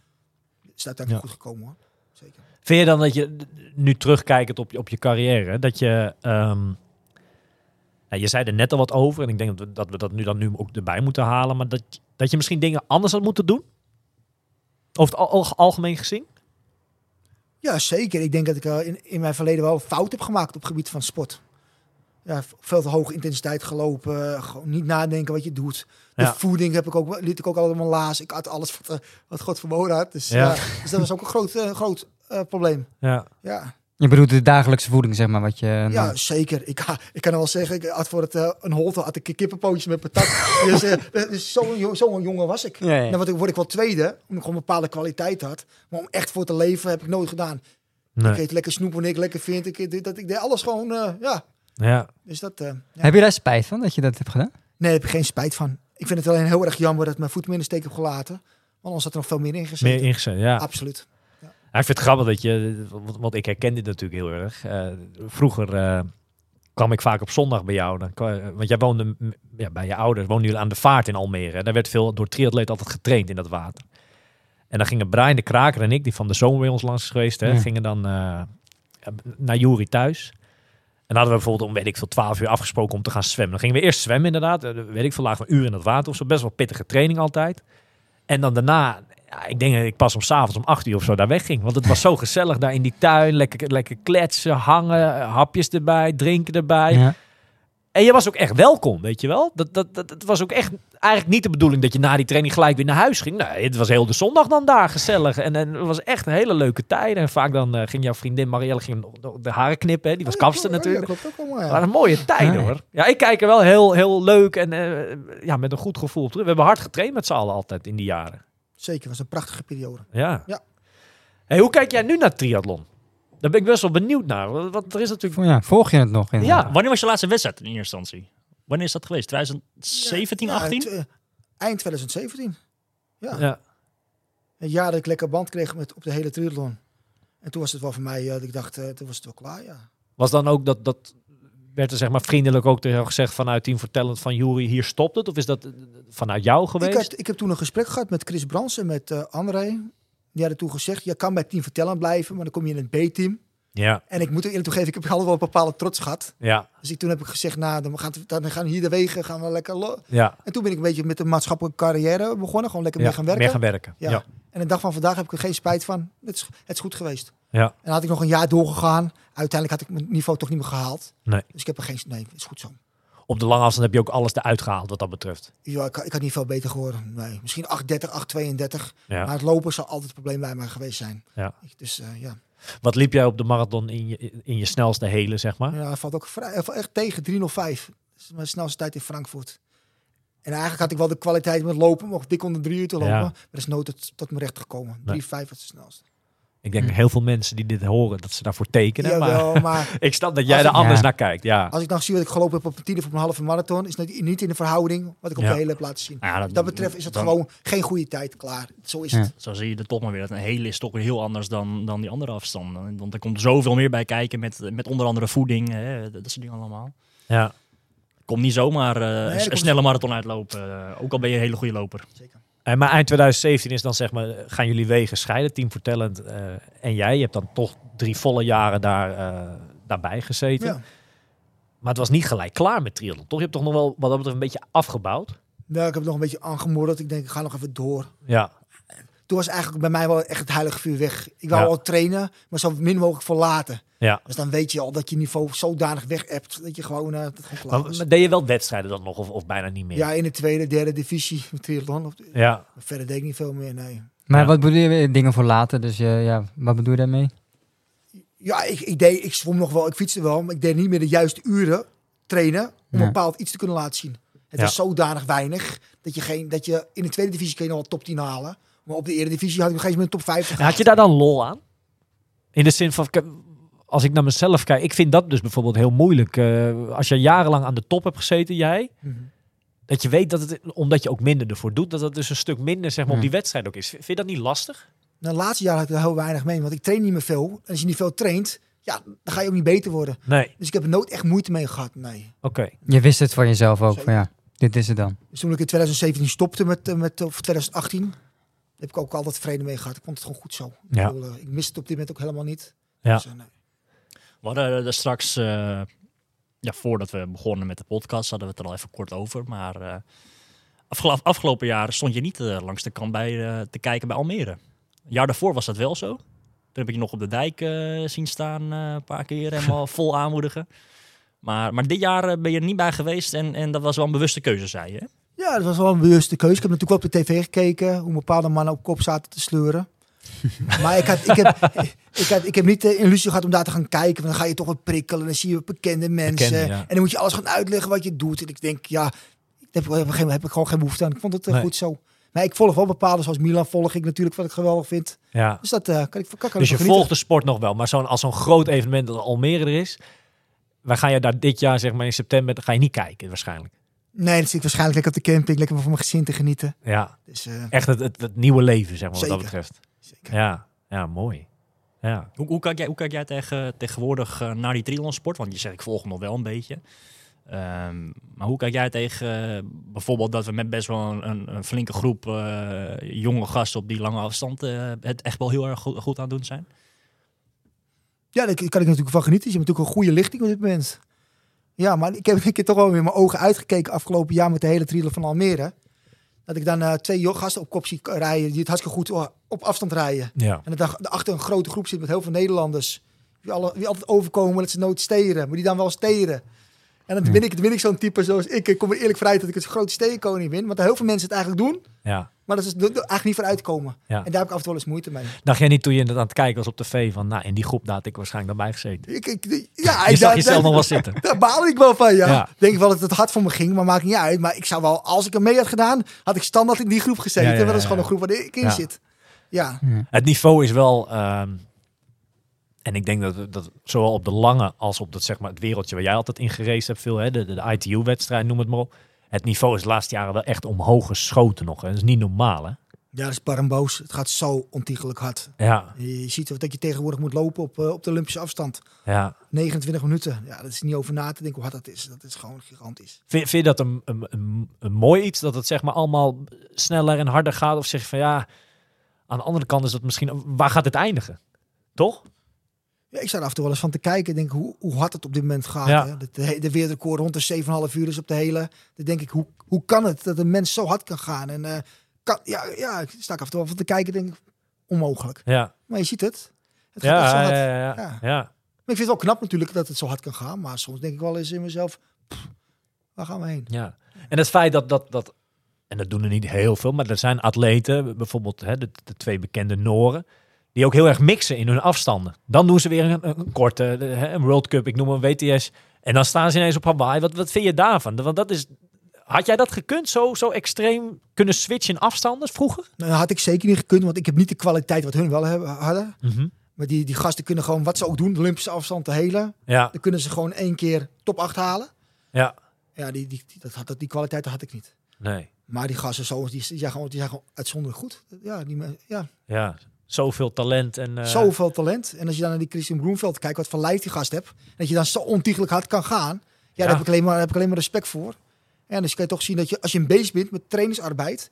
is uiteindelijk Ja. goed gekomen hoor. Zeker. Vind je dan dat je nu terugkijkend op je, op je carrière, dat je. ehm, nou, je zei er net al wat over en ik denk dat we, dat we dat nu dan nu ook erbij moeten halen, maar dat, dat je misschien dingen anders had moeten doen? Over het al- al- algemeen gezien? Ja, zeker. Ik denk dat ik eh, in, in mijn verleden wel fout heb gemaakt op het gebied van sport. Ja, veel te hoge intensiteit gelopen. eh, Gewoon niet nadenken wat je doet. De Ja. voeding heb ik ook, wel- liet ik ook mijn laas. Ik had alles wat, eh, wat God verboden had. Dus, Ja. dus dat was ook een groot, groot probleem. Ja. Ja. Je bedoelt de dagelijkse voeding, zeg maar, wat je... Ja, nou, zeker. Ik, ha- ik kan wel zeggen, ik had voor het eh, een holte had ik kippenpootjes met patat. dus eh, dus zo'n zo'n jongen was ik. Ja, ja. Dan word ik, word ik wel tweede, omdat ik gewoon een bepaalde kwaliteit had. Maar om echt voor te leven heb ik nooit gedaan. Nee. Ik eet lekker snoep wanneer ik lekker vind. Ik, dit, dat, ik deed alles gewoon, eh, ja. Ja. Dus dat, eh, ja. Heb je daar spijt van dat je dat hebt gedaan? Nee, daar heb ik geen spijt van. Ik vind het alleen heel erg jammer dat ik mijn voet meer in de steek heb gelaten. Want anders had er nog veel meer in gezeten. Meer ingezet, ja. Absoluut. Ik vind het grappig dat je, want, ik herken dit natuurlijk heel erg. Eh, vroeger eh, kwam ik vaak op zondag bij jou. Dan, kwa- want jij woonde ja, bij je ouders, woonden jullie aan de vaart in Almere. Daar werd veel door triatleten altijd getraind in dat water. En dan gingen Brian de Kraker en ik, die van de zomer bij ons langs is geweest, hè, Ja. gingen dan eh, naar Jury thuis. En hadden we bijvoorbeeld om, weet ik veel, 12 uur afgesproken om te gaan zwemmen. Dan gingen we eerst zwemmen inderdaad. Eh, weet ik veel, lagen we een uur in het water of zo. Best wel pittige training altijd. En dan daarna, ja, ik denk dat ik pas om s'avonds om 8 uur of zo daar wegging. Want het was zo gezellig daar in die tuin. Lekker, lekker kletsen, hangen, hapjes erbij, drinken erbij. Ja. En je was ook echt welkom, weet je wel. Dat, dat, dat, het was ook echt eigenlijk niet de bedoeling dat je na die training gelijk weer naar huis ging. Nee, het was heel de zondag dan daar gezellig. En, en het was echt een hele leuke tijd. En vaak dan eh, ging jouw vriendin Marielle ging de haren knippen. Hè. Die was kapster Oh, ja, natuurlijk. klopt ook allemaal, Dat ja. waren mooie tijden Ja. hoor. Ja, ik kijk er wel heel, heel leuk en eh, ja, met een goed gevoel op terug. We hebben hard getraind met z'n allen altijd in die jaren. Zeker, het was een prachtige periode. Ja. Ja. Hey, hoe kijk jij nu naar triathlon? Daar ben ik best wel benieuwd naar. Want want er is natuurlijk... Ja, volg je het nog? In, Ja. Wanneer was je laatste wedstrijd in eerste instantie? Wanneer is dat geweest? 2017, Ja, 18? het, eh, eind 2017. Ja. Ja. Een jaar dat ik lekker band kreeg met, op de hele triathlon. En toen was het wel voor mij, eh, dat ik dacht, eh, toen was het wel klaar, ja. Was dan ook dat, dat werd er zeg maar vriendelijk ook tegen gezegd vanuit Team Vertellend van Jury, hier stopt het? Of is dat eh, vanuit jou geweest? Ik, had, ik heb toen een gesprek gehad met Chris Brans en met eh André. Die hadden toen gezegd, je kan bij Team Vertellen blijven, maar dan kom je in het B-team. Ja, En ik moet er eerlijk toegeven, ik heb altijd wel een bepaalde trots gehad. ja, Dus ik, toen heb ik gezegd, nou, dan gaan, we- dan gaan hier de wegen, gaan we lekker... ja. En toen ben ik een beetje met de maatschappelijke carrière begonnen, gewoon lekker ja. meer gaan werken. Meer gaan werken. Ja. Ja. En de dag van vandaag heb ik er geen spijt van. Het is, het is goed geweest. Ja. En dan had ik nog een jaar doorgegaan. Uiteindelijk had ik mijn niveau toch niet meer gehaald. Nee. Dus ik heb er geen... Nee, het is goed zo. Op de lange afstand heb je ook alles eruit gehaald wat dat betreft. Ja, ik, ik had niet veel beter geworden. Nee, misschien 8,30, 8,32. Ja. Maar het lopen zal altijd het probleem bij mij geweest zijn. Ja. Dus eh, ja. Wat liep jij op de marathon in je, in je snelste hele, zeg maar? ja, het valt ook vrij, het valt echt tegen 3,05. Dat is mijn snelste tijd in Frankfurt. En eigenlijk had ik wel de kwaliteit met lopen, nog dik onder drie uur te lopen. Ja. Maar dat is nooit tot, tot mijn recht gekomen. 3,5 Nee. was de snelste. Ik denk heel veel mensen die dit horen, dat ze daarvoor tekenen. Maar Jawel, maar ik snap dat jij er ik- anders Ja. naar kijkt. Ja. Als ik dan zie wat ik gelopen heb op een tiende of op een halve marathon, is dat niet in de verhouding wat ik op Ja. de hele heb laten zien. Ja, dat betreft is het dan- gewoon geen goede tijd. Klaar. Zo is Ja. het. Zo zie je er toch maar weer. Dat een hele is toch weer heel anders dan, dan die andere afstanden. Want er komt zoveel meer bij kijken met, met onder andere voeding. Hè, dat soort dingen allemaal. Ja. Komt niet zomaar eh, een, snelle marathon uitlopen. eh, ook al ben je een hele goede loper. Zeker. En maar eind 2017 is dan zeg maar, gaan jullie wegen scheiden, Team Vertellend eh en jij. Je hebt dan toch drie volle jaren daar, eh, daarbij gezeten. Ja. Maar het was niet gelijk klaar met triathlon, toch? Je hebt toch nog wel wat dat betreft een beetje afgebouwd? Ja, ik heb nog een beetje aangemodderd. Ik denk, ik ga nog even door. Ja, Toen was eigenlijk bij mij wel echt het heilige vuur weg. Ik wou Ja. al trainen, maar zo min mogelijk verlaten. Ja. Dus dan weet je al dat je niveau zodanig weg hebt dat je gewoon, eh, dat het gewoon klaar Maar, is. maar deed je wel wedstrijden dan nog of, of bijna niet meer? Ja, in de tweede, derde divisie triathlon. Of- Ja. Verder deed ik niet veel meer, nee. Maar Ja. wat bedoel je weer? Dingen voor later? Dus je, ja, wat bedoel je daarmee? Ja, ik, ik, deed, ik zwom nog wel, ik fietste wel, maar ik deed niet meer de juiste uren trainen om Ja. een bepaald iets te kunnen laten zien. Het Ja. was zodanig weinig dat je, geen, dat je in de tweede divisie kun je nog wel top 10 halen. Maar op de eredivisie had ik nog eens met top 50 En had je daar dan lol aan? In de zin van, als ik naar mezelf kijk, ik vind dat dus bijvoorbeeld heel moeilijk. Eh, als je jarenlang aan de top hebt gezeten, jij, Mhm. dat je weet dat het, omdat je ook minder ervoor doet, dat het dus een stuk minder zeg maar, op Ja. die wedstrijd ook is. Vind je dat niet lastig? Nou, de laatste jaar had ik er heel weinig mee, want ik train niet meer veel. En als je niet veel traint, ja, dan ga je ook niet beter worden. Nee, Dus ik heb er nooit echt moeite mee gehad, nee. oké. Je wist het van jezelf ook, Zeker. van ja, dit is het dan. Dus toen ik in 2017 stopte met, eh, met of 2018, heb ik ook altijd vrede mee gehad. Ik vond het gewoon goed zo. Ja. Ik, bedoel, eh, ik mis het op dit moment ook helemaal niet. Ja. Dus, nee. We hadden er straks, eh, ja, voordat we begonnen met de podcast, hadden we het er al even kort over. Maar eh, afgelo- afgelopen jaar stond je niet eh, langs de kant bij eh, te kijken bij Almere. Een jaar daarvoor was dat wel zo. Toen heb ik je nog op de dijk eh, zien staan eh, een paar keer, helemaal vol aanmoedigen. Maar, maar dit jaar eh, ben je er niet bij geweest en, en dat was wel een bewuste keuze, zei je. hè? Ja, dat was wel een bewuste keuze. Ik heb natuurlijk wel op de tv gekeken hoe bepaalde mannen op kop zaten te sleuren. maar ik, had, ik, heb, ik, had, ik heb niet de illusie gehad om daar te gaan kijken. Want dan ga je toch wat prikkelen. Dan zie je bekende mensen. Bekende, ja. En dan moet je alles gaan uitleggen wat je doet. En ik denk, ja, daar heb, ik- heb, ik geen- heb ik gewoon geen behoefte aan. Ik vond het eh, Nee. goed zo. Maar ik volg wel bepaalde, zoals Milan volg ik natuurlijk, wat ik geweldig vind. Ja. Dus dat eh, kan ik, kan, Dus je volgt de sport nog wel, maar zo'n, als zo'n groot evenement als Almere er is, waar ga je daar dit jaar, zeg maar in september, dan ga je niet kijken waarschijnlijk. Nee, dan zit ik waarschijnlijk lekker op de camping, lekker van mijn gezin te genieten. Ja, Dus eh, echt het, het, het nieuwe leven, zeg maar, wat dat betreft. Zeker. Ja, ja, mooi. Ja. Hoe, hoe, kijk jij, hoe kijk jij tegen, tegenwoordig eh, naar die triathlonsport? Want je zegt, ik volg hem nog wel een beetje. Ehm, maar hoe kijk jij tegen eh, bijvoorbeeld dat we met best wel een, een, een flinke groep eh, jonge gasten op die lange afstand het echt wel heel erg goed, goed aan het doen zijn? Ja, daar kan ik natuurlijk van genieten. Je hebt natuurlijk een goede lichting op dit moment. Ja, maar ik heb, ik heb toch wel weer mijn ogen uitgekeken afgelopen jaar met de hele triathlon van Almere. Dat ik dan eh, twee gasten op kop zie rijden die het hartstikke goed o- op afstand rijden. Ja. En dat achter een grote groep zit met heel veel Nederlanders. Die, alle, die altijd overkomen dat ze nooit steren, maar die dan wel steren. En dan ben ik, dan ben ik zo'n type zoals ik. Ik kom er eerlijk vrij dat ik het grote sterenkoning ben. Want heel veel mensen het eigenlijk doen, ja. maar dat is er eigenlijk niet vooruit komen. Ja. En daar heb ik af en toe wel eens moeite mee. Dacht jij niet toen je aan het kijken was op tv van, nou, in die groep daar had ik waarschijnlijk dan bij gezeten. Ik, ik, ja, Je ik- zag jezelf nog wel zitten. Daar baal ik wel van, ja. Ja. Denk ik wel dat het hard voor me ging, maar maakt niet uit. Maar ik zou wel, als ik er mee had gedaan, had ik standaard in die groep gezeten. Ja, dat is gewoon een groep waar ik in zit. Ja, Het niveau is wel, ehm, en ik denk dat, dat zowel op de lange als op dat, zeg maar, het wereldje waar jij altijd in gereisd hebt, veel, hè, de, de, de ITU-wedstrijd, noem het maar op. Het niveau is de laatste jaren wel echt omhoog geschoten nog. Hè. Dat is niet normaal, hè? ja dat is boos. Het gaat zo ontiegelijk hard. Ja, Je ziet dat je tegenwoordig moet lopen op, eh, op de Olympische afstand. ja. 29 minuten. Ja, dat is niet over na te denken hoe hard dat is. Dat is gewoon gigantisch. Vind, vind je dat een, een, een, een mooi iets, dat het zeg maar allemaal sneller en harder gaat? Of zeg je van ja, aan de andere kant is dat misschien, waar gaat het eindigen? Toch? Ja, ik sta er af en toe wel eens van te kijken. Denk hoe, hoe hard het op dit moment gaat. Ja. Hè? De, de, de wereldrecord rond de 7,5 uur is op de hele. Dan denk ik, hoe, hoe kan het dat een mens zo hard kan gaan? En eh, kan, ja, ja, ik sta ik af en toe wel van te kijken. Denk ik, onmogelijk. Ja, Maar je ziet het. Het gaat echt zo ja, hard. ja, ja, ja. Ja. ja. Maar ik vind het wel knap natuurlijk dat het zo hard kan gaan. Maar soms denk ik wel eens in mezelf, pff, waar gaan we heen? Ja, en het feit dat, dat, dat en dat doen er niet heel veel, maar er zijn atleten, bijvoorbeeld hè, de, de twee bekende Noren, die ook heel erg mixen in hun afstanden. Dan doen ze weer een, een korte, een World Cup, ik noem een WTS, en dan staan ze ineens op Hawaii. Wat, wat vind je daarvan? Want dat is, had jij dat gekund, zo, zo extreem kunnen switchen in afstanden vroeger? Nou, dat had ik zeker niet gekund, want ik heb niet de kwaliteit wat hun wel hebben, hadden. Maar die, die gasten kunnen gewoon wat ze ook doen, de Olympische afstand, de hele. Ja, Dan kunnen ze gewoon één keer top 8 halen. ja, Ja, die, die, die, dat, had- dat, die kwaliteit had ik niet. nee, Maar die gasten zoals die, die, zijn gewoon, die zijn gewoon uitzonderlijk goed. Ja, die, ja, ja. Zoveel talent en... eh, zoveel talent. En als je dan naar die Christian Broenveld kijkt, wat voor lijf die gast hebt. Dat je dan zo ontiegelijk hard kan gaan. Ja, Ja. daar heb ik, alleen maar, daar heb ik alleen maar respect voor. En dus kan je toch zien dat je, als je een bezig bent met trainingsarbeid,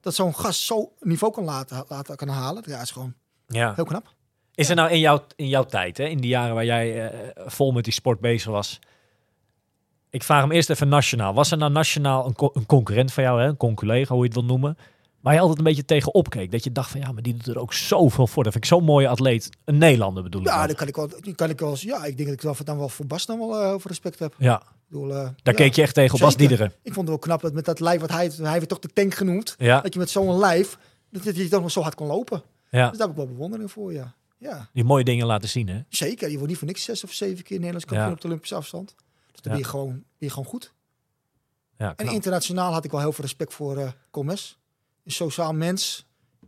dat zo'n gast zo niveau kan laten, laten kan halen. Ja, is gewoon Ja. heel knap. Is er nou in jouw, in jouw tijd, hè, in die jaren waar jij eh, vol met die sport bezig was, ik vraag hem eerst even nationaal. Was er nou nationaal een, co- een concurrent van jou, hè, een conculega, hoe je het wil noemen, waar je altijd een beetje tegen opkeek? Dat je dacht van ja, maar die doet er ook zoveel voor. Dat vind ik zo'n mooie atleet. Een Nederlander bedoel ik. Ja, dan. dan kan ik wel, die kan ik wel eens- ja, ik denk dat ik wel, dan wel voor Bas dan wel veel respect heb. ja. Bedoel, eh, daar ja, keek je echt tegen op Bas. Diederen. Ik vond het wel knap dat met dat lijf wat hij, hij heeft toch de tank genoemd, Ja, dat je met zo'n lijf, dat dat je toch nog zo hard kon lopen. ja, Dus daar heb ik wel bewondering voor, ja. Ja, die mooie dingen laten zien, hè? zeker. Je wordt niet voor niks zes of zeven keer Nederlands kampioen Ja. op de Olympische afstand. Dus dan Ja. ben, je gewoon, ben je gewoon goed. Ja, En internationaal had ik wel heel veel respect voor eh Comes. Een sociaal mens.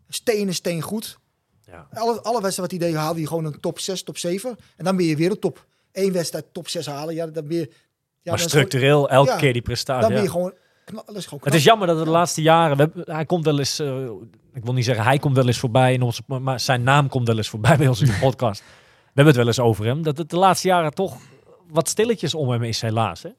Steen is steen goed. ja. Alle, alle wedstrijden wat hij deed, haalde hij gewoon een top 6, top 7. En dan ben je weer een top. Eén wedstrijd top 6 halen. Ja, dan ben je... Ja, maar gewoon- structureel, elke ja, keer die prestatie. Dan ben je gewoon... kna- Dat is gewoon Het is jammer dat de laatste jaren, we hebben- hij komt wel eens, eh, ik wil niet zeggen hij komt wel eens voorbij in onze, maar zijn naam komt wel eens voorbij bij ons in de podcast. We hebben het wel eens over hem, dat het de laatste jaren toch wat stilletjes om hem is helaas. Hè?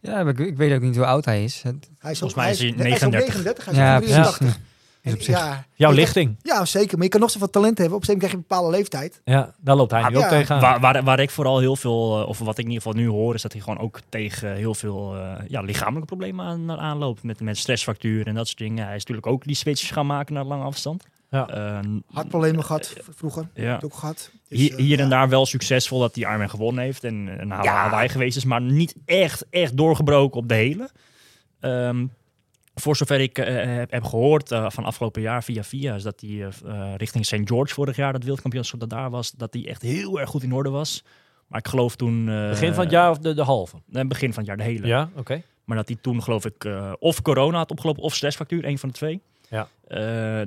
Ja, ik, ik weet ook niet hoe oud hij is. Hij is Volgens mij is hij hij is ook 39. 39. Hij is Ja, precies. 83. Is op En zich- Ja, Jouw kan- lichting, Ja, zeker. Maar je kan nog zoveel talent hebben. Op een krijg je een bepaalde leeftijd. ja, daar loopt hij nu Ja. ook tegenaan. Waar, waar, waar ik vooral heel veel, eh, of wat ik in ieder geval nu hoor, is dat hij gewoon ook tegen heel veel eh, ja, lichamelijke problemen aan, aanloopt. Met, met stressfractuur en dat soort dingen. Hij is natuurlijk ook die switches gaan maken naar lange afstand. Ja. Ehm, Hartproblemen gehad v- vroeger. ja. Heb ik ook gehad. Dus, Hier, eh, hier en ja. daar wel succesvol dat hij Ironman gewonnen heeft en eh, naar Ja. Hawaii geweest is, maar niet echt, echt doorgebroken op de hele. Ehm, voor zover ik eh, heb, heb gehoord eh, van afgelopen jaar via via, is dat hij eh, eh, richting St. George vorig jaar, dat wereldkampioenschap dat daar was, dat hij echt heel erg goed in orde was. Maar ik geloof toen... eh, Begin van het jaar of de, de halve? eh, begin van het jaar, de hele. Ja, oké. Maar dat hij toen geloof ik eh, of corona had opgelopen of stressfactuur, een van de twee. Ja. Eh,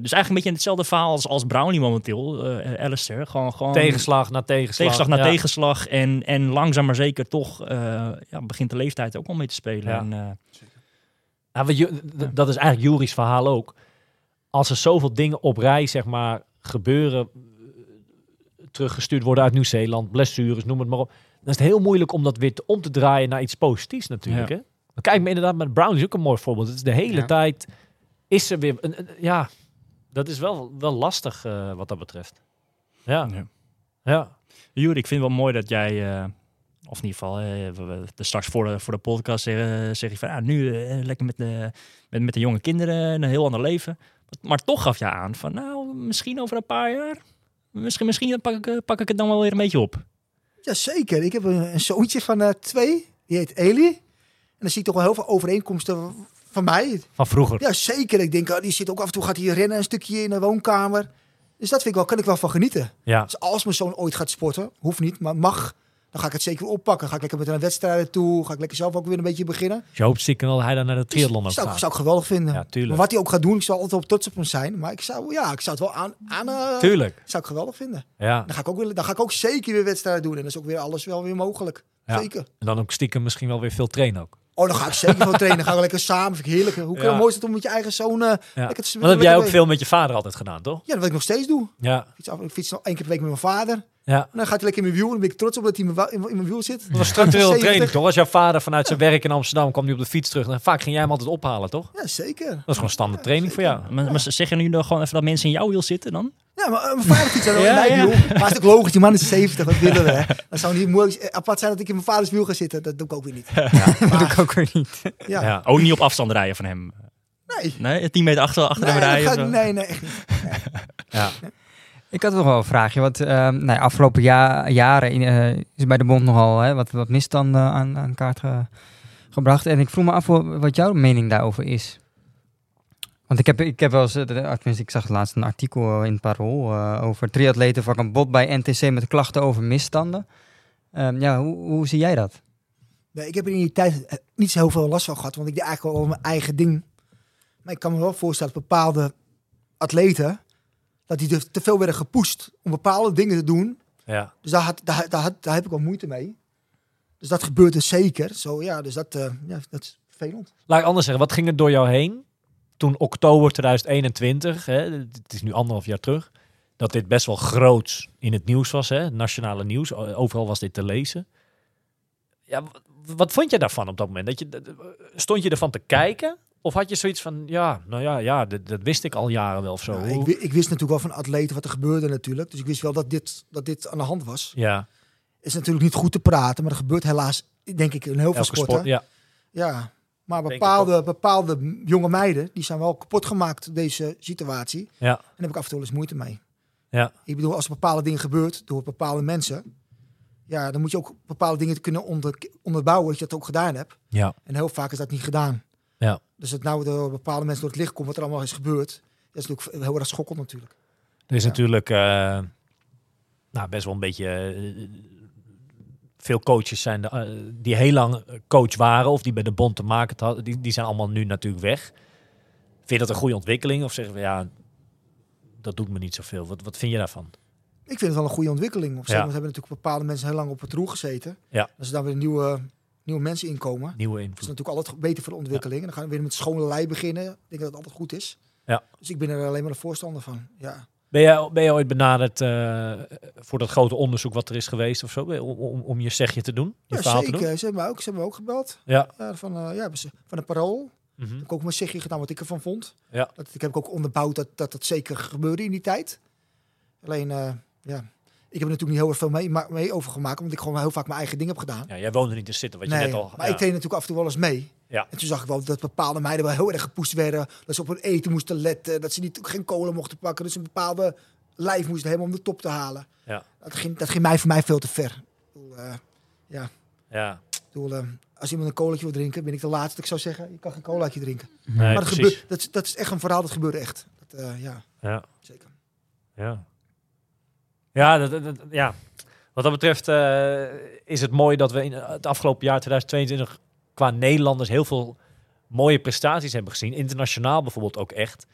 dus eigenlijk een beetje hetzelfde verhaal als, als Brownlee momenteel, eh Alistair. Gewoon, gewoon Tegenslag na tegenslag. tegenslag na Ja. tegenslag. En, en langzaam maar zeker toch eh, ja, begint de leeftijd ook wel mee te spelen. Ja. En, eh, Ja, dat is eigenlijk Juris verhaal ook. Als er zoveel dingen op rij, zeg maar, gebeuren, teruggestuurd worden uit Nieuw-Zeeland, blessures, noem het maar op. Dan is het heel moeilijk om dat weer om te draaien naar iets positiefs natuurlijk. Ja. Hè? Kijk me inderdaad met Brown is ook een mooi voorbeeld. Het is de hele Ja. tijd, is er weer, een, een- ja, dat is wel, wel lastig eh, wat dat betreft. Ja, ja. ja. Juri, ik vind het wel mooi dat jij, eh, of in ieder geval, eh, we, we- de- straks voor de, voor de podcast zeg, zeg je van, ja, nu eh, lekker met de, met, met de jonge kinderen, een heel ander leven. Maar toch gaf je aan van, nou, misschien over een paar jaar, misschien, misschien pak, ik, eh, pak ik het dan wel weer een beetje op. Jazeker. Ik heb een, een zoontje van eh, twee. Die heet Eli. En dan zie ik toch wel heel veel overeenkomsten van mij. Van vroeger. Ja, zeker. Ik denk, ah, die zit ook af en toe gaat hij rennen een stukje in de woonkamer. Dus dat vind ik wel, kan ik wel van genieten. Ja, Dus als mijn zoon ooit gaat sporten, hoeft niet, maar mag, dan ga ik het zeker weer oppakken. Ga ik lekker met een wedstrijden toe. Ga ik lekker zelf ook weer een beetje beginnen. je hoopt stiekem dat hij dan naar de triathlon ook zou, gaat. zou ik geweldig vinden. Ja, tuurlijk. Maar wat hij ook gaat doen, ik zal altijd op trots op hem zijn. Maar ik zou, ja, ik zou het wel aan, aan eh, Tuurlijk. zou ik geweldig vinden. Ja. Dan ga, ik ook weer, dan ga ik ook zeker weer wedstrijden doen. En dan is ook weer alles wel weer mogelijk. Ja. Zeker. En dan ook stiekem misschien wel weer veel trainen ook. Oh, dan ga ik zeker wel trainen. Gaan we lekker samen. Vind ik heerlijk. Hoe Ja. mooi is het om met je eigen zoon... eh, Ja. lekker te Maar dat heb jij ook veel met je vader altijd gedaan, toch? Ja, dat wil ik nog steeds doen. Ja. Ik fiets, af, ik fiets nog één keer per week met mijn vader. Ja. En dan gaat hij lekker in mijn wiel. En dan ben ik trots op dat hij in mijn, in wiel zit. Dat was structurele 70. training, toch? Als jouw vader vanuit zijn werk in Amsterdam kwam hij op de fiets terug. Dan vaak ging jij hem altijd ophalen, toch? Ja, zeker. Dat is gewoon standaard training voor jou. Maar, maar zeg je nu dan gewoon even dat mensen in jouw wiel zitten dan? Ja, maar eh, mijn vader fietst dan Ja, in mijn ja. wiel. Maar het is ook logisch. Die man is 70. Wat willen we? Dan zou niet mooi eh, apart zijn dat ik in mijn vaders wiel ga zitten. Dat doe ik ook weer niet. Dat doe ik ook weer niet. Ja. Ja. Ook niet op afstand rijden van hem. Nee. Nee, 10 meter achter, achter Nee, hem dat rijden. nee, nee, echt niet. Ja. Ik had nog wel een vraagje. Want ehm nou, ja, afgelopen ja- jaren eh, is bij de bond nogal hè, wat, wat misstand eh, aan, aan kaart ge- gebracht. En ik vroeg me af wa- wat jouw mening daarover is. Want ik heb, ik heb wel eens, eh, ik zag laatst een artikel in Parool eh, over triatleten van een bot bij NTC met klachten over misstanden. Ehm, ja, hoe, hoe zie jij dat? Nee, ik heb in die tijd niet zo heel veel last van gehad. Want ik deed eigenlijk wel mijn eigen ding. Maar ik kan me wel voorstellen dat bepaalde atleten... dat die er te veel werden gepusht om bepaalde dingen te doen. Ja. Dus daar, had, daar, daar, heb ik wel moeite mee. Dus dat gebeurt dus zeker. Zo, ja, dus dat, eh, ja, dat is vervelend. Laat ik anders zeggen, wat ging er door jou heen toen oktober 2021, hè, het is nu anderhalf jaar terug, dat dit best wel groots in het nieuws was, hè, nationale nieuws, overal was dit te lezen. Ja, wat vond je daarvan op dat moment? Dat je, dat- stond je ervan te kijken? Of had je zoiets van, ja, nou ja, ja dat, dat wist ik al jaren wel of zo. Ik, ik wist natuurlijk wel van atleten wat er gebeurde natuurlijk. Dus ik wist wel dat dit, dat dit aan de hand was. ja, Is natuurlijk niet goed te praten, maar er gebeurt helaas, denk ik, in heel veel sporten. sport. Ja, Ja, maar bepaalde, bepaalde jonge meiden, die zijn wel kapot gemaakt door deze situatie. ja, En daar heb ik af en toe wel eens moeite mee. ja, Ik bedoel, als er bepaalde dingen gebeurt door bepaalde mensen, ja, dan moet je ook bepaalde dingen kunnen onder, onderbouwen dat je dat ook gedaan hebt. ja, En heel vaak is dat niet gedaan. Dus dat nou door bepaalde mensen door het licht komt wat er allemaal is gebeurd, dat is natuurlijk heel erg schokkend natuurlijk. Er is Ja. natuurlijk eh, nou, best wel een beetje. eh, veel coaches zijn de, eh, die heel lang coach waren of die bij de bond te maken hadden, die, die zijn allemaal nu natuurlijk weg. Vind je dat een goede ontwikkeling of zeggen we ja, dat doet me niet zoveel? Wat, wat vind je daarvan? Ik vind het wel een goede ontwikkeling. Op zich, Ja. want we hebben natuurlijk bepaalde mensen heel lang op het roer gezeten. Ja. Als er dan weer nieuwe, nieuwe mensen inkomen, Nieuwe dat is invloed. natuurlijk altijd beter voor de ontwikkeling. En dan gaan we weer met schone lei beginnen. Ik denk dat het altijd goed is. Ja. Dus ik ben er alleen maar een voorstander van. Ja. Ben je, ben je ooit benaderd eh, voor dat grote onderzoek wat er is geweest of zo? Om, om, je zegje te doen? Je Ja, verhaal te doen? zeker. Ze hebben, me ook, ze hebben me ook gebeld. Ja. Ja, van, eh, ja, van een parool. Mhm. Ik heb ook mijn zegje gedaan wat ik ervan vond. Ja. Dat, ik heb ook onderbouwd dat, dat dat zeker gebeurde in die tijd. Alleen, eh, ja, ik heb er natuurlijk niet heel erg veel mee, mee overgemaakt. Omdat ik gewoon heel vaak mijn eigen ding heb gedaan. Ja, jij woonde niet te zitten, wat je net al... maar ja. ik train natuurlijk af en toe wel eens mee. Ja. En toen zag ik wel dat bepaalde meiden wel heel erg gepoest werden. Dat ze op hun eten moesten letten. Dat ze niet, geen kolen mochten pakken. Dus een bepaalde lijf moesten hebben om de top te halen. Ja. Dat, ging, dat ging mij voor mij veel te ver. Bedoel, eh, ja, Ja, ik bedoel, eh, als iemand een colaatje wil drinken, ben ik de laatste dat ik zou zeggen, je kan geen colaatje drinken. nee, maar dat, gebeurt, dat, is- dat is echt een verhaal, dat gebeurde echt. Dat, eh, ja, Ja. zeker. Ja. Ja, dat, ja. wat dat betreft eh, is het mooi dat we in het afgelopen jaar 2022 qua Nederlanders heel veel mooie prestaties hebben gezien. Internationaal bijvoorbeeld ook echt.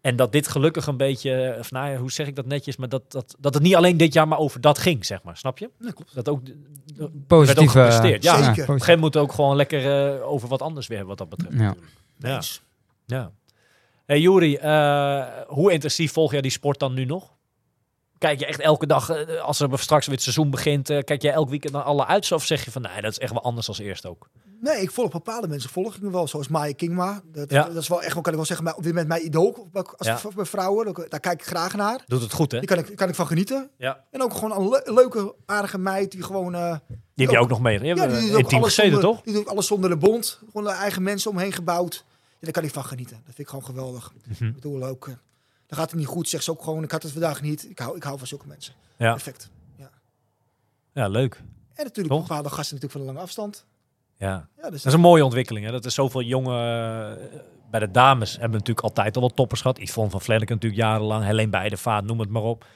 En dat dit gelukkig een beetje, of nou ja, hoe zeg ik dat netjes, maar dat, dat, dat het niet alleen dit jaar maar over dat ging, zeg maar. Snap je? Nee, klopt. Dat ook, werd ook gepresteerd. Ja, Zeker. op een moet ook gewoon lekker eh, over wat anders weer, wat dat betreft. Ja. Ja. Hey Juri, eh, hoe intensief volg jij die sport dan nu nog? Kijk je echt elke dag, eh, als er straks weer het seizoen begint, eh, kijk je elk weekend naar alle uit? Of zeg je van, nee, dat is echt wel anders als eerst ook? Nee, ik volg bepaalde mensen volg ik me wel, zoals Maya Kingma. Dat, Ja. dat is wel echt, wel, kan ik wel zeggen, maar op dit moment mijn idool als Ja. bij vrouwen. Daar- Daar kijk ik graag naar. Doet het goed, hè? Die kan ik, kan ik van genieten. Ja. En ook gewoon een le- leuke, aardige meid die gewoon... eh, Die heb je ook nog mee. Ja, die alles gezeten, zonder, toch? Die doet alles zonder de bond. Gewoon de eigen mensen omheen gebouwd. Ja, daar kan ik van genieten. Dat vind ik gewoon geweldig. Mhm. Ik bedoel ook, dan gaat het niet goed. Zegt ze ook gewoon, ik had het vandaag niet. Ik hou, ik hou van zulke mensen. Ja. Perfect. ja, leuk. En natuurlijk Toch? bepaalde gasten natuurlijk van de lange afstand. Ja. Ja, dus Dat is een mooie ontwikkeling. Hè? Dat is zoveel jonge... eh, bij de dames hebben we natuurlijk altijd al wel toppers gehad. Yvonne van Vlenneke natuurlijk jarenlang. Helene Bijdevaart, noem het maar op.